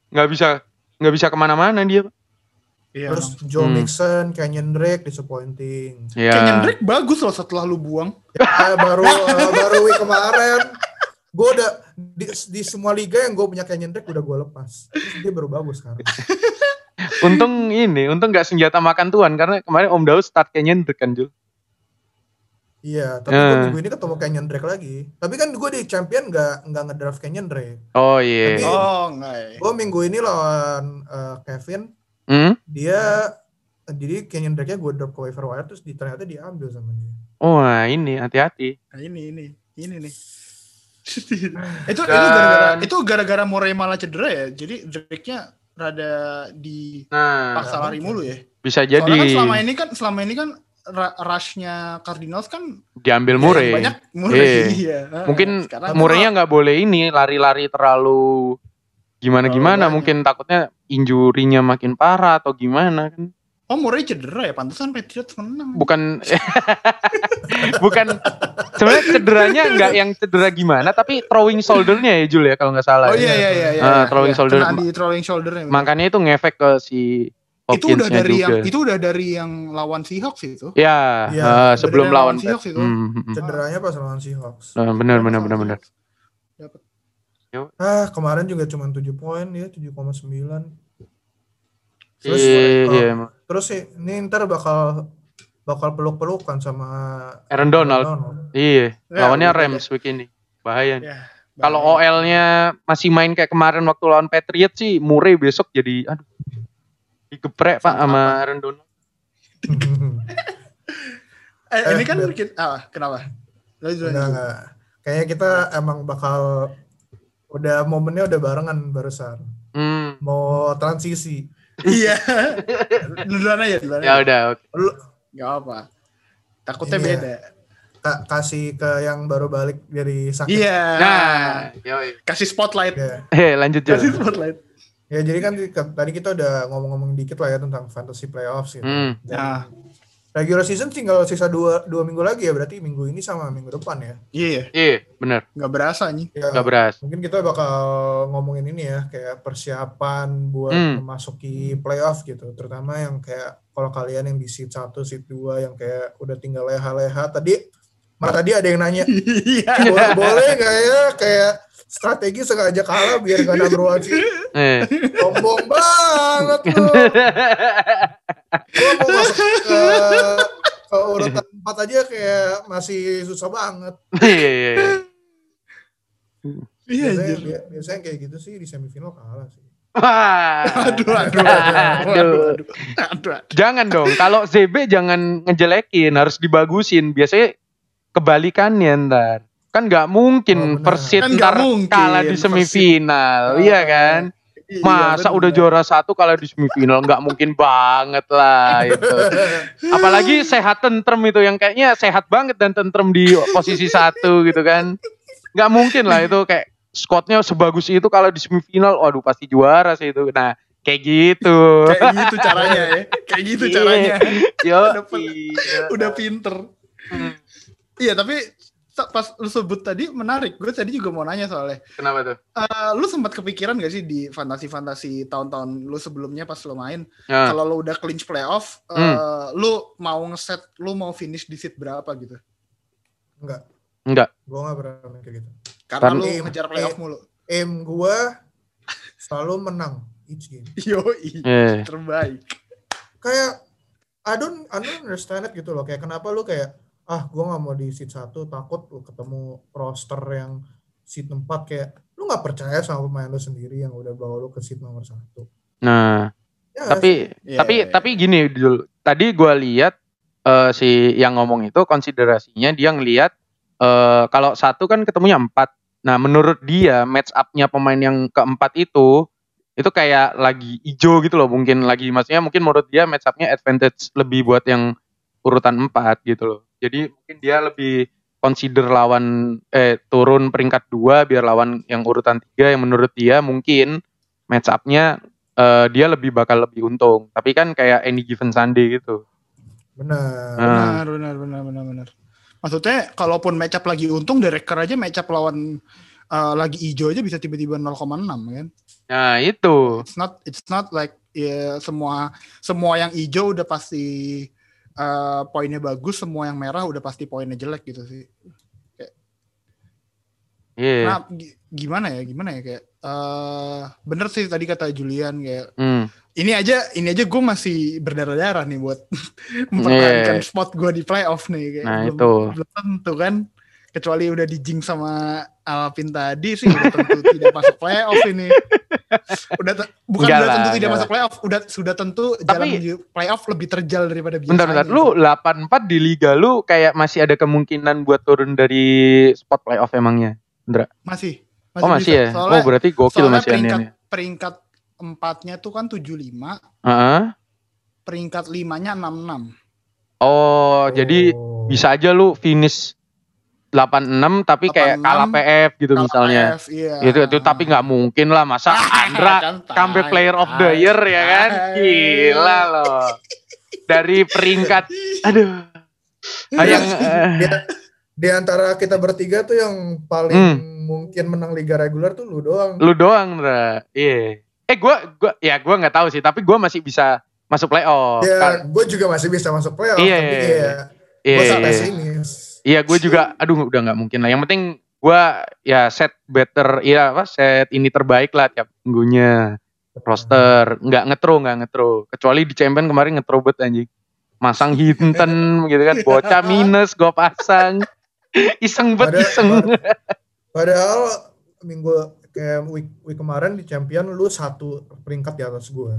nggak bisa nggak bisa ke mana-mana dia. Iya. Terus Joe Hmm. Mixon, Kenyon Drake disappointing. Ya. Kenyan Drake bagus loh setelah lu buang. Ya, baru eh, baru week kemarin gue udah di, di semua liga yang gue punya Kenyon Drake udah gue lepas. Terus dia baru bagus sekarang. (laughs) Untung ini, untung nggak senjata makan tuan karena kemarin Om Daud start Kenyan Drake kan Jul. Iya, tapi gue minggu ini ketemu Kenyon Drake lagi. Tapi kan gue di champion nggak nggak ngedraft Kenyon Drake. Oh iya. Tapi- Oh, enggak ya. Gue minggu ini lawan eh, Kevin, Hmm? dia jadi Kenyon Drake-nya gue drop ke waiver wire terus di, ternyata diambil sama dia. Oh nah ini hati-hati. Nah, ini ini ini nih. (laughs) itu itu Dan- gara-gara itu gara-gara Murray malah cedera ya. Jadi Drake-nya rada dipaksa Nah lari mulu ya. bisa jadi Soalnya kan selama ini kan selama ini kan rush-nya Cardinals kan diambil ya, Murray. yang banyak Murray. Iya. (laughs) Iya. Mungkin Sekarang Murray-nya nggak boleh ini lari-lari terlalu gimana-gimana. Terlalu Mungkin takutnya injurinya makin parah atau gimana kan. Oh Murray cedera ya, pantesan Patriots menang. Bukan (laughs) bukan sebenarnya cederanya nggak yang cedera gimana tapi throwing shouldernya ya Jul ya kalau nggak salah. Oh ya. iya iya iya. iya, Ah, iya. throwing shoulder. Kena di throwing shouldernya. Makanya itu ngefek ke si itu udah dari juga. yang itu udah dari yang lawan Seahawks itu. Ya, Iya, eh, udah sebelum lawan lawan Seahawks itu. Hmm, hmm, hmm. Cederanya pas lawan Seahawks. Nah, benar benar benar benar. Dapat. Ah, kemarin juga cuma 7 poin ya, 7,9. Terus, Iya, oh, iya, terus sih ini ntar bakal bakal peluk-pelukan sama Aaron Donald. Iya, Ya, lawannya Rams week ini. Bahaya. nih. Ya, Kalau. OL-nya masih main kayak kemarin waktu lawan Patriot sih, Murray besok jadi aduh. Digeprek Pak sama Aaron Donald. (laughs) eh, ini kan kita, ah, kenapa? Enggak, enggak. Kayaknya kita emang bakal udah momennya udah barengan barusan. Hmm. Mau transisi. Iya. (laughs) duluan aja, duluan Ya aja. udah, oke. Lu Gak apa. Takutnya Ini ya. beda. ka- kasih ke yang baru balik dari sakit. Iya. Nah, yoi. Kasih spotlight. Ya. Eh, lanjut Kasih spotlight. Ya, jadi kan tadi kita udah ngomong-ngomong dikit lah ya tentang fantasy playoffs gitu. Hmm. Nah, regular season tinggal sisa dua, dua minggu lagi ya berarti minggu ini sama minggu depan ya. iya. Iya, bener. Gak berasa nih. Ya, Gak beras. mungkin kita bakal ngomongin ini ya kayak persiapan buat Hmm. memasuki playoff gitu terutama yang kayak kalau kalian yang di seat 1, seat 2 yang kayak udah tinggal leha-leha tadi malah tadi ada yang nanya (laughs) Iya. boleh, boleh nggak ya kayak strategi sengaja kalah biar gak number one seed Eh. sombong banget lu gua mau masuk ke, ke urutan 4 aja kayak masih susah banget Iya, iya, iya. Iya, biasanya, biasanya kayak gitu sih di semifinal kalah sih Wah. Aduh, aduh, aduh, aduh, aduh, aduh, aduh. Jangan dong, kalau ZB jangan ngejelekin, harus dibagusin. Biasanya kebalikannya ntar. Kan nggak Oh, mungkin benar. Persit Kan ntar mungkin kalah di semifinal, Oh, iya kan? Iya, Masa bener. udah juara satu kalah di semifinal nggak mungkin banget lah itu. (laughs) Apalagi sehat tentrem itu yang kayaknya sehat banget dan tentrem di posisi satu gitu kan. Nggak mungkin lah itu kayak squadnya sebagus itu kalau di semifinal, waduh pasti juara sih itu. Nah kayak gitu. Kayak gitu caranya ya. Kayak gitu (laughs) Iya. caranya. Yo, Udah pen- Udah pinter. Hmm. Iya, tapi pas lu sebut tadi menarik. Gue tadi juga mau nanya soalnya. Kenapa tuh? Eh, lu sempat kepikiran gak sih di fantasi-fantasi tahun-tahun lu sebelumnya pas lu main? Ya. Kalau lu udah clinch playoff, eh, Hmm. lu mau ngeset, lu mau finish di seat berapa gitu? enggak Enggak. gue gak pernah mikir gitu Karena Kan- lu ngejar playoff mulu. aim gue selalu menang each game (laughs) Yoi, Eh. terbaik. kayak I don't I don't understand it gitu loh kayak kenapa lu kayak ah gue nggak mau di seat satu takut lu ketemu roster yang seat 4 kayak lu nggak percaya sama pemain lu sendiri yang udah bawa lu ke seat nomor satu Nah, ya sih? tapi Iya, tapi iya, iya. tapi gini dulu. Tadi gua lihat eh, si yang ngomong itu konsiderasinya dia ngelihat eh, kalau satu kan ketemunya empat. Nah, menurut dia match up-nya pemain yang keempat itu itu kayak lagi ijo gitu loh mungkin lagi maksudnya mungkin menurut dia match up-nya advantage lebih buat yang urutan empat gitu loh. Jadi mungkin dia lebih consider lawan eh turun peringkat dua biar lawan yang urutan tiga yang menurut dia mungkin match up-nya eh, dia lebih bakal lebih untung. Tapi kan kayak any given Sunday gitu. benar Nah. Benar, benar, benar, benar, benar. Maksudnya kalaupun matchup lagi untung, director aja matchup lawan eh, lagi hijau aja bisa tiba-tiba 0,6 kan. Nah itu. It's not it's not like ya semua semua yang hijau udah pasti eh, poinnya bagus, semua yang merah udah pasti poinnya jelek gitu sih. Iya. Nah, gi- gimana ya? Gimana ya kayak eh bener sih tadi kata Julian kayak Hmm. ini aja ini aja gue masih berdarah-darah nih buat (laughs) mempertahankan spot gue di playoff nih kayak Nah, belum, itu. belum tentu kan kecuali udah dijing sama Alvin tadi sih udah tentu tidak masuk playoff ini udah te- bukan Enggak udah lah, tentu tidak enggak masuk playoff udah sudah tentu jalan Tapi- menuju playoff lebih terjal daripada biasanya Bentar bentar. Lu 84 di liga lu kayak masih ada kemungkinan buat turun dari spot playoff emangnya? masih Oh masih bisa. ya? soalnya, oh berarti gokil masih peringkat aneh peringkat empatnya tuh kan 75 Heeh. peringkat limanya 66 Oh, jadi Oh. bisa aja lu finish 86 tapi kayak 86, kalah PF gitu Kalau misalnya. PF, iya. Itu itu tapi nggak mungkin lah masa Andra (laughs) Kan comeback player of the year ya kan? Gila loh. Dari peringkat (laughs) aduh. Ah, yang di, eh, di antara kita bertiga tuh yang paling Hmm. mungkin menang liga reguler tuh lu doang. lu doang, Ra. Iya. Eh gua gua ya gua nggak tahu sih, tapi gua masih bisa masuk playoff. ya, Kal- gue juga masih bisa masuk playoff, Iya, tapi iya, ya, Iya. gue iya, sampai iya. Iya, gue juga, aduh udah nggak mungkin lah. Yang penting gue ya set better, iya apa set ini terbaik lah tiap minggunya roster, nggak ngetro, nggak ngetro. Kecuali di champion kemarin ngetro bet anjing. Masang Hinton (laughs) gitu kan, bocah minus gue pasang. (laughs) Iseng bet Padahal- iseng. (laughs) Padahal minggu kayak week, week kemarin di champion lu satu peringkat di atas gue.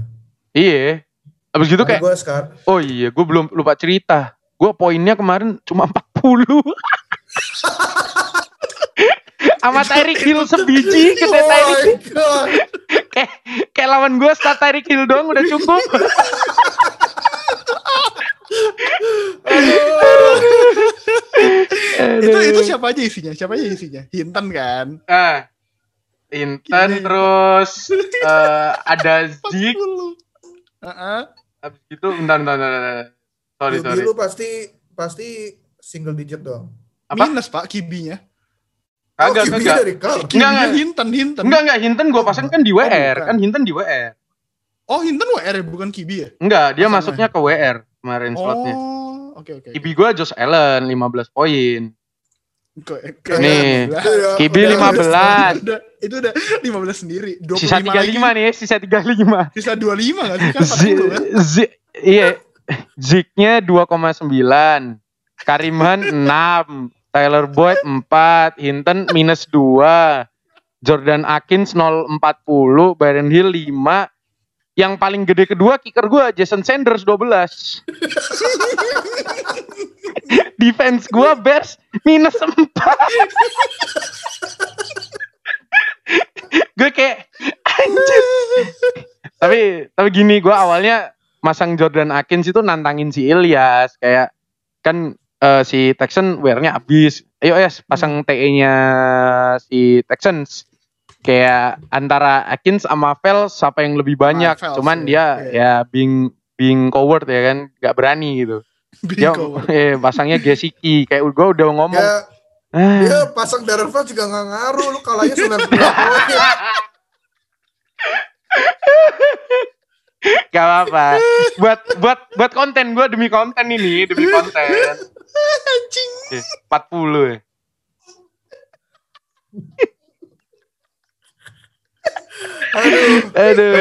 iya. Abis gitu kayak, gue sekarang oh iya gue belum lupa cerita. Gue poinnya kemarin cuma 40. Sama Tyreek Hill sebiji, Oh kita Tyreek kayak kayak lawan gue start Tyreek Hill doang udah cukup. itu itu siapa aja isinya? Siapa aja isinya? Hinton kan. Ah, Intan Gila. terus (laughs) eh, ada Zik, 40. Heeh. habis itu bentar, bentar, bentar, bentar. Sorry, sorry. lu pasti pasti single digit dong. Apa? Minus Pak kibinya. Kagak, oh, QB kagak. dari Carl. Enggak, enggak. Hinton, Hinton. Enggak, enggak, Hinton gue pasang kan di WR, bukan. kan Hinton di WR. Oh, Hinton WR ya, bukan kibi ya? Enggak, dia Pasangnya. masuknya ke WR kemarin slotnya. Oh, oke oke. Kibi gue Josh Allen 15 poin. Nih. Kibi udah- 15. Udah, itu udah 15 sendiri. 25 Sisa 35 lagi. nih, sisa 35. Sisa 25 gak sih? Kan Z- 40 kan? Z- iya. Ziknya 2,9. Kariman 6. Tyler Boyd 4. Hinton minus 2. Jordan Akins 0,40. Byron Hill 5. Yang paling gede kedua kicker gue Jason Sanders 12. (laughs) Defense gue Bears minus 4. (laughs) gue kayak anjir. tapi tapi gini gue awalnya masang Jordan Akins itu nantangin si Ilyas kayak kan eh, si Texan wear-nya habis. Ayo es pasang TE-nya si Texans. Kayak antara Akins sama Fels siapa yang lebih banyak. Fels, Cuman iya. dia Iya. ya being being coward ya kan, nggak berani gitu. Dia Bingo. eh, pasangnya Gesicki kayak gue udah ngomong. Ya, "Ah, dia pasang Darren Feld juga gak ngaruh. Lu kalahnya 90 poin. (laughs) Gak apa-apa. buat buat buat konten gue demi konten ini, demi konten. (laughs) Anjing. Oke, 40 ya. Aduh. Aduh.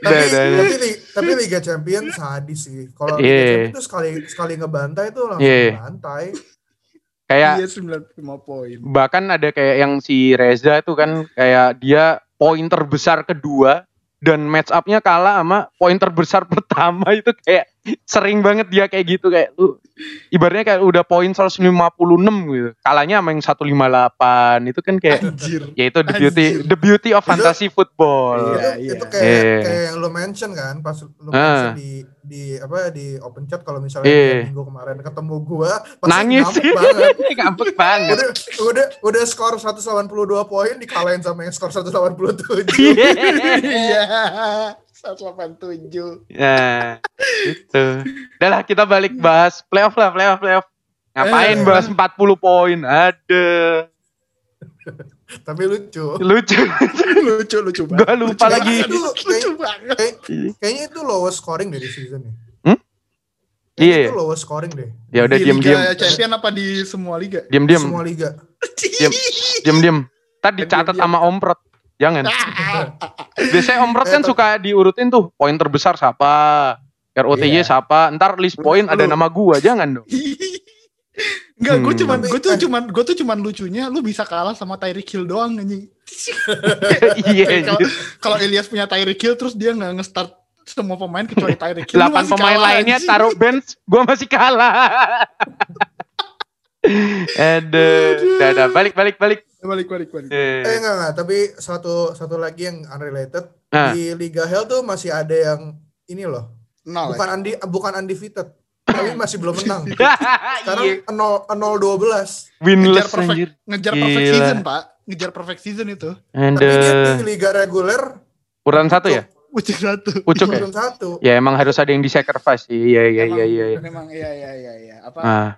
tapi, tapi, tapi, li- tapi Liga Champion sadis sih. Kalau Liga Iya. Champion itu sekali sekali ngebantai tuh langsung Iya. ngebantai. Kayak Iya 95 poin. bahkan ada kayak yang si Reza itu kan kayak dia poin terbesar kedua dan match up-nya kalah sama poin terbesar (laughs) pertama itu kayak sering banget dia kayak gitu kayak lu ibaratnya kayak udah poin 156 gitu. Kalahnya sama yang 158 itu kan kayak Anjir. ya itu the beauty Anjir. the beauty of fantasy football. Iya, itu, iya. itu kayak Iya. kayak yang lu mention kan pas lu Ah. mention di di apa di open chat kalau misalnya dia minggu kemarin ketemu gua pasti Nangis (laughs) banget. Ngambek banget. udah udah udah skor 182 poin dikalahin sama yang skor 187. (laughs) Iya. (laughs) 187. Ya, gitu. Udah lah kita balik bahas playoff lah, playoff, playoff. Ngapain Eh. bahas 40 poin? Ada. Tapi lucu. Lucu. (laughs) lucu lucu banget. Gua lupa Lucu lagi. banget. lucu, lucu banget. Kayak- kayaknya itu lowest scoring dari season ya. Hmm? Iya. itu lowest scoring deh. Ya udah Di diam-diam. Champion apa di semua liga? Diam-diam. Semua liga. Diam. Diam-diam. Tadi dicatat sama Om Prot. Jangan. Biasanya Om Prot kan suka diurutin tuh poin terbesar siapa, ROTY Iya. siapa, ntar list poin ada nama gua, jangan dong. Enggak, gue Hmm. cuman gue tuh cuman gue tuh cuman lucunya lu bisa kalah sama Tyreek Hill doang anjing. (laughs) Iya. Kalau Elias punya Tyreek Hill terus dia nggak nge-start semua pemain kecuali (laughs) Tyreek Hill. Delapan pemain kalah, lainnya taruh bench, gua masih kalah. (laughs) Aduh, udah, udah, balik, balik, balik. balik balik balik. Eh Eh, enggak enggak, tapi satu satu lagi yang unrelated Ah. di Liga Hell tuh masih ada yang ini loh. Nol. Bukan ya? undi, bukan undefeated. tapi masih belum menang. (laughs) Sekarang Iya, 0 0 12. Ngejar winless perfect, anjir. ngejar perfect Gila. season, Pak. Ngejar perfect season itu. Tapi dia Aduh. di Liga reguler Urutan satu ya? pucuk satu. Pucuk ya? Satu. Ya emang harus ada yang di-sacrifice sih. Iya iya Emang- iya iya. iya. Memang iya iya iya iya. Apa Nah,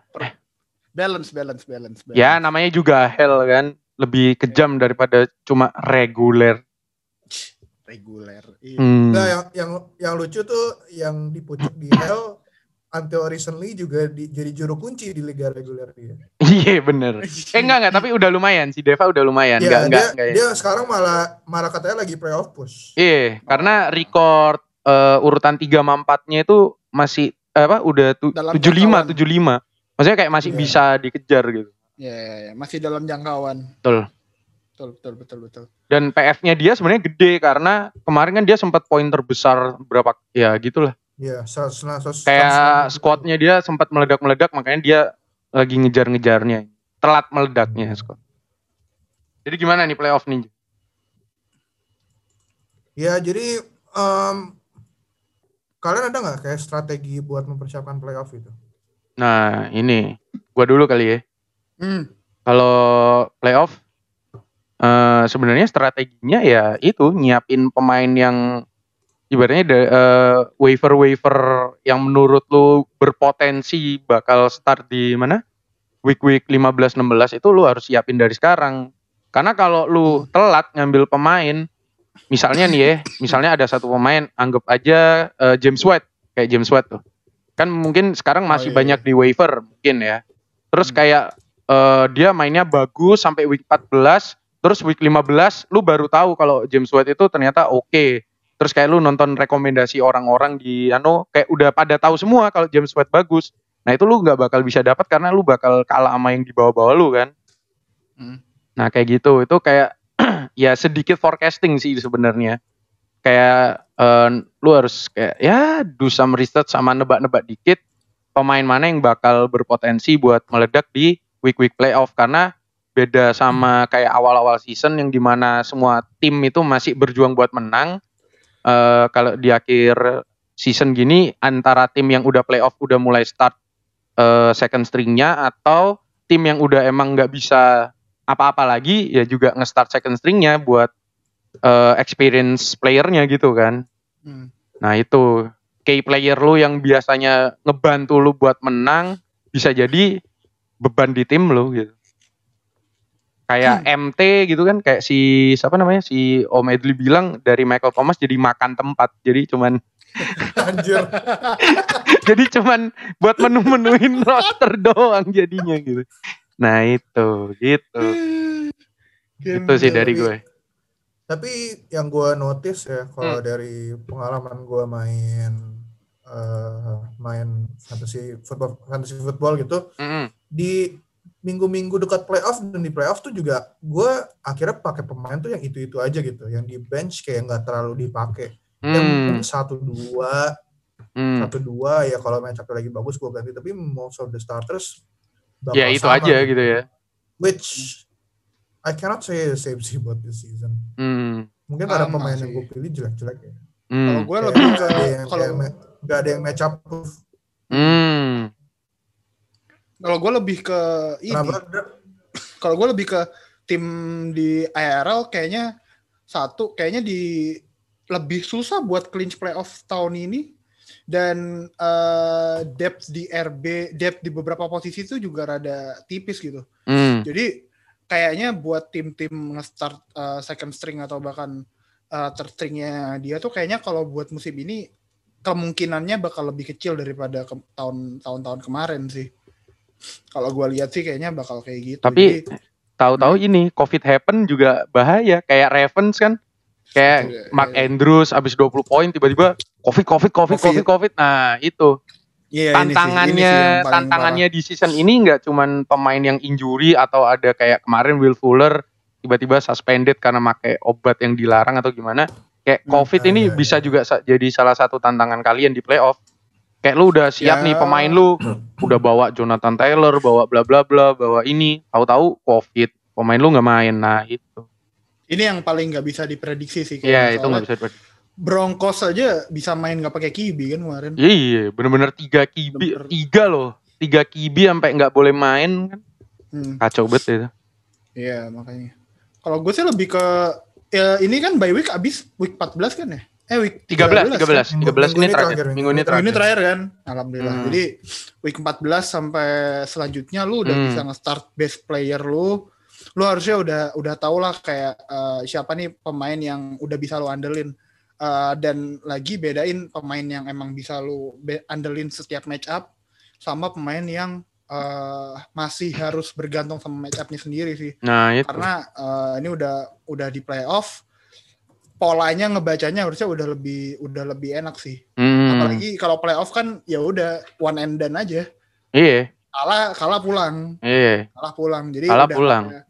balance balance balance. balance. ya namanya juga hell kan. Lebih kejam daripada cuma reguler. reguler. Iya. Hmm. Nah, yang yang yang lucu tuh yang di pucuk di Hell (coughs) until recently juga di, jadi juru kunci di liga reguler dia. Iya bener. (laughs) Eh enggak enggak tapi udah lumayan si Deva udah lumayan. Iya, enggak dia, enggak enggak ya. dia sekarang malah malah katanya lagi playoff push. Iya, karena record eh, urutan 3 sama 4-nya itu masih eh, apa udah tu, Dalam 75 jangkauan. 75. Maksudnya kayak masih Iya. bisa dikejar gitu. Iya, iya, iya. masih dalam jangkauan. Betul. Betul betul betul betul. Dan PF-nya dia sebenarnya gede karena kemarin kan dia sempat poin terbesar berapa ya gitulah. Iya, 100 100 Kayak 100. squadnya dia sempat meledak-meledak makanya dia lagi ngejar-ngejarnya. Telat meledaknya squad. Jadi gimana nih playoff nih? Ya, jadi em, kalian ada nggak kayak strategi buat mempersiapkan playoff itu? Nah, ini gua dulu kali ya. Hmm. Kalau playoff eh sebenarnya strateginya ya itu nyiapin pemain yang ibaratnya da- eh, waiver-waiver yang menurut lu berpotensi bakal start di mana? Week-week 15 16 itu lu harus siapin dari sekarang. Karena kalau lu telat ngambil pemain, misalnya nih ya, misalnya ada satu pemain anggap aja eh, James White, kayak James White tuh. Kan mungkin sekarang masih iya, banyak di waiver mungkin ya. Terus Hmm. kayak eh, dia mainnya bagus sampai week 14, terus week 15 lu baru tahu kalau James White itu ternyata oke. Terus kayak lu nonton rekomendasi orang-orang di anu kayak udah pada tahu semua kalau James White bagus. Nah, itu lu nggak bakal bisa dapat karena lu bakal kalah sama yang di bawah-bawah lu kan. Hmm. Nah, kayak gitu. Itu kayak (clears throat) ya sedikit forecasting sih sebenarnya. Kayak eh, lu harus kayak ya do some research sama nebak-nebak dikit pemain mana yang bakal berpotensi buat meledak di week-week playoff karena beda sama kayak awal-awal season yang di mana semua tim itu masih berjuang buat menang. Eh kalau di akhir season gini antara tim yang udah playoff udah mulai start eh, second stringnya atau tim yang udah emang nggak bisa apa-apa lagi ya juga nge-start second stringnya buat eh, experience playernya gitu kan. Hmm. Nah itu key player lu yang biasanya ngebantu lu buat menang bisa jadi beban di tim lu gitu. Kayak MT gitu kan kayak si siapa namanya si Om Edli bilang dari Michael Thomas jadi makan tempat. Jadi cuman (laughs) Anjir. (laughs) jadi cuman buat menu-menuin (laughs) roster doang jadinya gitu. Nah itu gitu. Itu sih dari gue. Tapi yang gue notice ya kalau Hmm. dari pengalaman gue main eh, main fantasy football fantasy football gitu Mm-mm. di minggu-minggu dekat playoff dan di playoff tuh juga gue akhirnya pakai pemain tuh yang itu-itu aja gitu yang di bench kayak nggak terlalu dipakai yang Hmm, mungkin satu dua hmm. satu dua ya kalau match lagi bagus gue ganti tapi most of the starters bakal Ya itu sama aja gitu ya. which I cannot say the same sih buat this season Hmm. mungkin ada Sama pemain sih. yang gue pilih jelek-jelek ya Hmm. Kalau gue lebih ke ada yang kalau nggak ada yang match up proof Hmm. kalau gue lebih ke ini. Kalau gue lebih ke tim di IRL kayaknya satu kayaknya di lebih susah buat clinch playoff tahun ini dan eh, depth di RB depth di beberapa posisi itu juga rada tipis gitu. Hmm. Jadi kayaknya buat tim-tim nge-start uh, second string atau bahkan uh, third stringnya dia tuh kayaknya kalau buat musim ini kemungkinannya bakal lebih kecil daripada ke- tahun tahun-tahun kemarin sih. Kalau gua lihat sih kayaknya bakal kayak gitu. Tapi tahu-tahu Hmm. ini COVID happen juga bahaya kayak Ravens kan kayak Iya, Mark iya. Andrews abis 20 poin tiba-tiba COVID COVID COVID Covid. COVID COVID nah itu iya, ini sih- ini sih tantangannya tantangannya di season ini nggak cuman pemain yang injury atau ada kayak kemarin Will Fuller tiba-tiba suspended karena pakai obat yang dilarang atau gimana kayak Hmm, COVID ah, ini iya, bisa iya. juga jadi salah satu tantangan kalian di playoff kayak lu udah siap Ya. nih pemain lu udah bawa Jonathan Taylor bawa bla bla bla bawa ini tahu-tahu COVID pemain lu nggak main nah itu parah. Ini yang paling nggak bisa diprediksi sih. Iya itu nggak bisa diprediksi. Broncos aja bisa main nggak pakai kibi kan kemarin. Iya, Iya, bener-bener tiga kibi, Bener. tiga loh, tiga kibi sampai nggak boleh main kan, Hmm. kacau banget itu. Iya makanya. Kalau gue sih lebih ke ya ini kan by week abis week 14 kan ya? Eh week 13, 13, 13 Minggu- ini minggu ini terakhir. terakhir, Minggu ini Minggu terakhir. ini terakhir kan, alhamdulillah. Hmm. Jadi week 14 sampai selanjutnya lu udah Hmm. bisa nge-start best player lu. Lu harusnya udah udah tau lah kayak eh, siapa nih pemain yang udah bisa lu andelin. Eh, dan lagi bedain pemain yang emang bisa lu andelin setiap match up sama pemain yang eh, masih harus bergantung sama match up-nya sendiri sih. Nah, itu. Karena eh, ini udah udah di playoff polanya ngebacanya harusnya udah lebih udah lebih enak sih. Hmm. Apalagi kalau playoff kan ya udah one and done aja. Iya, Kalah kalah pulang, iya. kalah pulang. Jadi Kalah udah pulang. ada-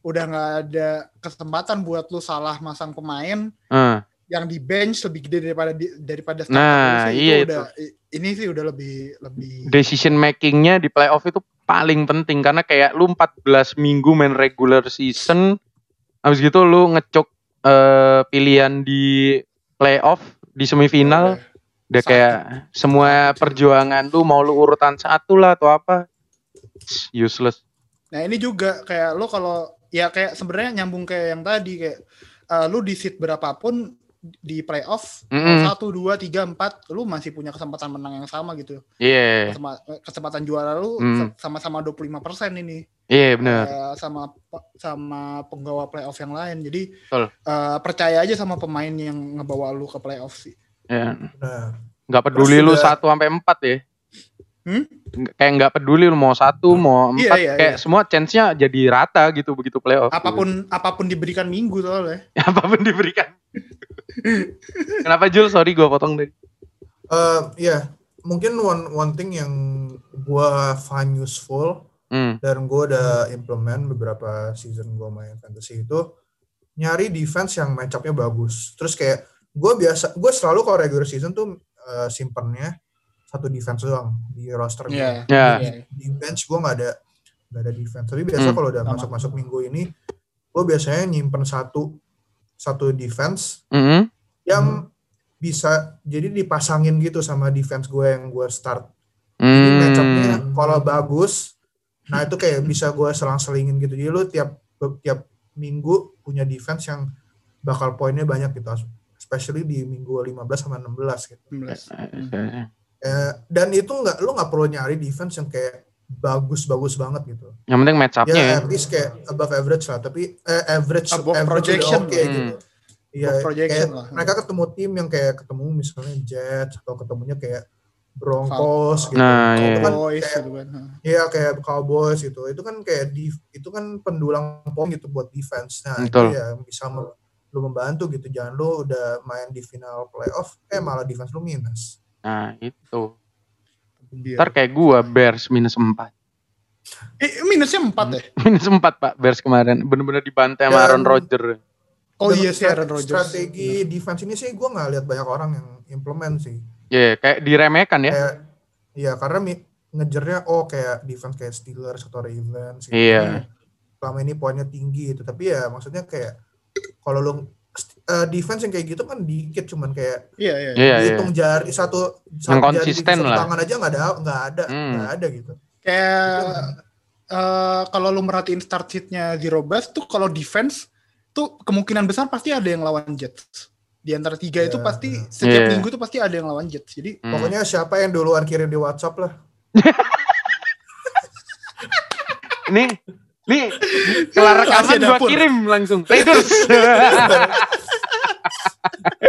udah nggak ada kesempatan buat lu salah masang pemain Eh, yang di bench lebih gede daripada di, daripada starter Nah, lu sih, iya udah i- ini sih udah lebih lebih decision makingnya di playoff itu paling penting. Karena kayak lu 14 minggu main regular season habis gitu lu ngecok eh, pilihan di playoff di semifinal udah sakit. kayak semua perjuangan lu mau lu urutan satu lah atau apa useless. Nah ini juga kayak lo kalau ya kayak sebenarnya nyambung kayak yang tadi kayak eh, lu di seat berapapun di playoff satu dua tiga empat lu masih punya kesempatan menang yang sama gitu iya Kesema- kesempatan juara lu Hmm. se- sama-sama 25% ini iya bener Eh, sama sama penggawa playoff yang lain jadi Betul. eh, percaya aja sama pemain yang ngebawa lu ke playoff sih ya. Nah, nggak peduli Terus lu juga- satu sampai empat ya Hmm? Kayak nggak peduli lu mau satu mau Iya, empat iya, kayak iya. semua chance-nya jadi rata gitu begitu playoff apa pun apa pun diberikan minggu soalnya (laughs) apa pun diberikan. Kenapa Jul? Sorry gue potong tadi. eh, ya mungkin one one thing yang gua find useful Hmm. dan gue udah implement beberapa season gue main fantasy itu nyari defense yang match up-nya bagus. Terus kayak gue biasa, gue selalu kalau regular season tuh uh, simpennya satu defense doang di roster gue. Iya. Ya. Iya. Di bench gue nggak ada nggak ada defense. Tapi biasa Hmm. kalau udah masuk masuk minggu ini, gue biasanya nyimpen satu satu defense Mhm. Yang bisa jadi dipasangin gitu sama defense gue yang gue start. Jadi match up-nya Hmm. kalau bagus, nah itu kayak bisa gue selang-selingin gitu. Jadi lu tiap tiap minggu punya defense yang bakal poinnya banyak gitu. Especially di minggu 15 sama 16 gitu. 16. Eh, dan itu nggak lu nggak perlu nyari defense yang kayak bagus-bagus banget gitu. Yang penting match up-nya ya. Ya at least kayak above average lah, tapi eh, average Above average projection. oke Hmm. gitu. Iya, projection kayak lah. mereka ketemu tim yang kayak ketemu misalnya Jets atau ketemunya kayak Broncos gitu. Nah, Itu iya. kan Cowboys kayak gitu kan. Iya kayak Cowboys gitu. Itu kan kayak di itu kan pendulang poin gitu buat defense. Nah, Betul. itu ya bisa lu membantu gitu. Jangan lu udah main di final playoff eh malah defense lu minus. Nah itu. Biar. Ntar kayak gua Bears minus 4. Eh, minusnya 4 ya? (laughs) Minus 4 pak Bears kemarin. Bener-bener dibantai sama Aaron Rodgers. Oh iya sih Aaron Rodgers. Strategi defense ini sih gue nggak lihat banyak orang yang implement sih. Iya kayak diremehkan ya. Iya karena mi- ngejarnya oh kayak defense kayak Steelers atau Ravens gitu. Iya. Selama ini poinnya tinggi gitu. Tapi ya maksudnya kayak kalau lu eh, defense yang kayak gitu kan dikit cuman kayak Iya, iya. Iya iya. dihitung jari satu, Yang satu jari konsisten satu lah. tangan aja nggak ada nggak ada Hmm. nggak ada gitu Kayak eh, kalau lu merhatiin start sheet-nya Zero Bus tuh kalau defense tuh kemungkinan besar pasti ada yang lawan Jets. Di antara tiga itu Iya, pasti iya. setiap Iya. minggu tuh pasti ada yang lawan Jets. Jadi Hmm. pokoknya siapa yang duluan kirim di WhatsApp lah (laughs) Nih, nih kelar rekaman gua kirim langsung. (laughs) Raiders.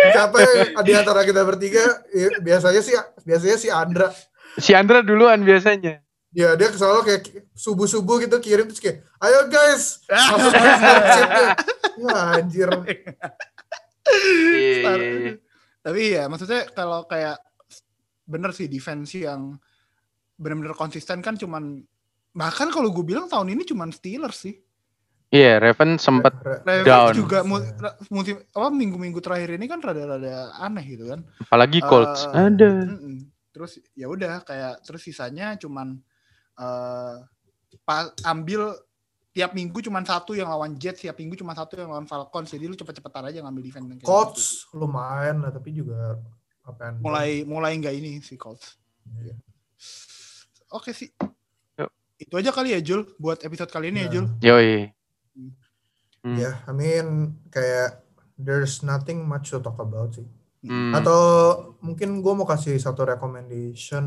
siapa yang di antara kita bertiga ya, biasanya sih biasanya si Andra si Andra duluan biasanya. Ya dia selalu kayak subuh subuh gitu kirim terus kayak ayo guys masuk ke spreadsheet-nya." ya anjir Iya, Star- iya, iya. Tapi ya maksudnya kalau kayak bener sih defense yang benar-benar konsisten kan cuman bahkan kalau gue bilang tahun ini cuman Steelers sih. Iya, Raven sempat Down. juga mu- musim apa minggu-minggu terakhir ini kan rada-rada aneh gitu kan. apalagi Colts. Eh, Ada. Terus ya udah kayak terus sisanya cuman eh pa- ambil tiap minggu cuman satu yang lawan Jets, tiap minggu cuma satu yang lawan Falcons. Jadi lu cepet-cepetan aja ngambil defense yang kayak gitu. Colts lumayan lah tapi juga apa mulai mulai nggak ini si Colts. Iya. Oke sih. Yuk. Itu aja kali ya Jul buat episode kali ini ya Nah. Jul. Yoi. Hmm. ya I mean kayak there's nothing much to talk about sih Hmm. Atau mungkin gue mau kasih satu recommendation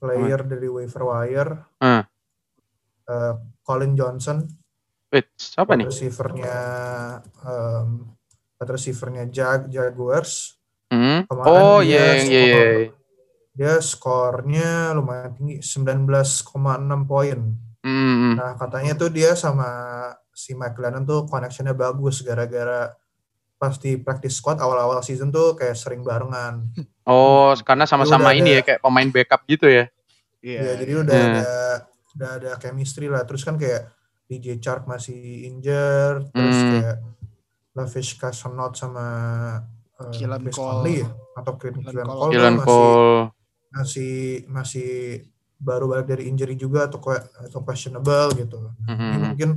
player dari waiver wire. Hmm. Eh, Colin Johnson, Wait, siapa nih? receivernya um, receivernya Jag Jaguars. Hmm? Kemarin Oh iya, iya, iya. skor- Dia skornya lumayan tinggi, 19,6 poin. Hmm. Nah katanya tuh dia sama si Mike Glennon tuh connectionnya bagus gara-gara pas di practice squad awal-awal season tuh kayak sering barengan. (laughs) Oh, karena sama-sama ini ada- ya kayak pemain backup gitu ya. Iya. Ya, jadi udah Hmm. ada udah ada chemistry lah. Terus kan kayak DJ Chark masih injured, terus Hmm. kayak Lavish Casanot sama uh. Conley ya? atau Keelan Cole, Cole. masih Cole. masih masih baru balik dari injury juga atau atau questionable gitu. Ini Mhm. mungkin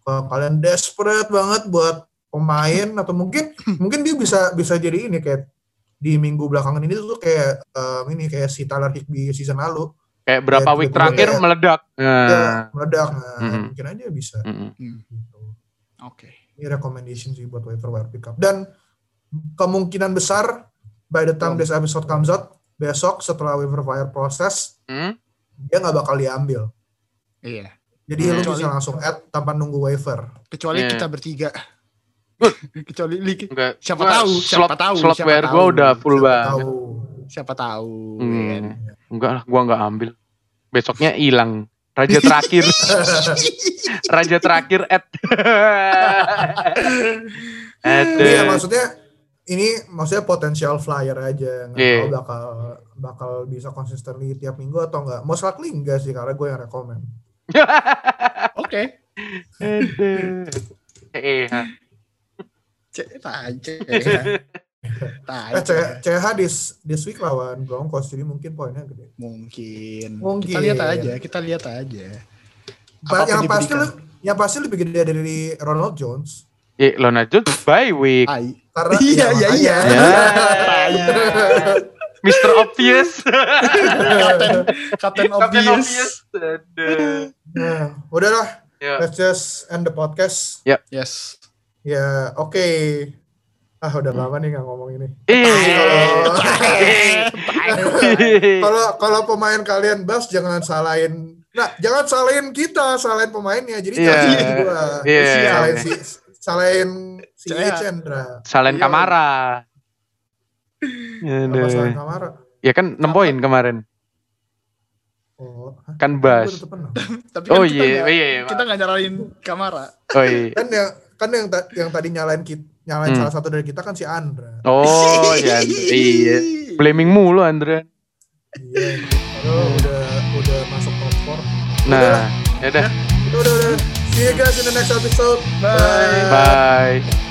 kalau kalian desperate banget buat pemain atau mungkin (clears throat) mungkin dia bisa bisa jadi ini kayak di minggu belakangan ini tuh kayak um, ini kayak si Tyler Higby season lalu Kayak berapa Ya, week terakhir kayak- meledak. ya Nah. meledak nah Mhm. mungkin aja bisa. Hmm. gitu. Oke. Ini recommendation sih buat waiver wire pickup dan kemungkinan besar by the time Hmm. this episode comes out besok setelah waiver wire proses Hmm? dia nggak bakal diambil. Iya. Jadi Hmm. lu bisa langsung add tanpa nunggu waiver. Kecuali Iya. kita bertiga. (laughs) Kecuali Lik. Enggak. Siapa Gua tahu, Slot, siapa tahu, slot siapa tahu. gue udah full Siapa banget. tahu. Siapa tahu. Hmm. ya kan? Enggak lah, gua enggak ambil. Besoknya hilang. Raja terakhir. (laughs) Raja terakhir at. (laughs) Aduh. Iya maksudnya ini maksudnya potensial flyer aja nggak Iya. tahu bakal bakal bisa konsisten tiap minggu atau enggak. Most likely enggak sih karena gue yang rekomend. Oke. Aduh. (laughs) Eh. Eh Tanya. C- CH this, this week lawan Broncos jadi mungkin poinnya gede. Mungkin. Mungkin. Kita lihat aja, kita lihat aja. Pa- Apa pun yang pasti diberikan. lu- yang pasti lebih gede dari Ronald Jones. Eh, Lona Jones bye week. Ai. Karena (laughs) Iya, iya, iya. Ya. (laughs) Mr. Obvious. Kapten, Kapten Captain obvious. Obvious. Aduh. Nah, udahlah. Ya. Let's just end the podcast. Yes. Ya, oke. Ah, udah lama nih nggak ngomong ini. Eh. Kalau kalau pemain kalian bas jangan salahin. Nah, jangan salahin kita, salahin pemainnya. Jadi jangan salahin gua. Iya. Salahin si salahin si Caya. Chandra. Salen Iya. Kamara. Salahin Kamara? Ya kan 6 poin kemarin. Oh, hah? Kan Bas. Tapi Oh kita iya, iya, iya. Kita nggak nyalain Kamara. Oh iya. Kan yang kan yang ta- yang tadi nyalain kita, nyalain Hmm. salah satu dari kita kan si Andra. Oh, (laughs) ya. Iya. Blaming mulu Andre. Iya. Padahal udah udah masuk top 4. Nah, ya udah. Udah udah. See you guys in the next episode. Bye. Bye.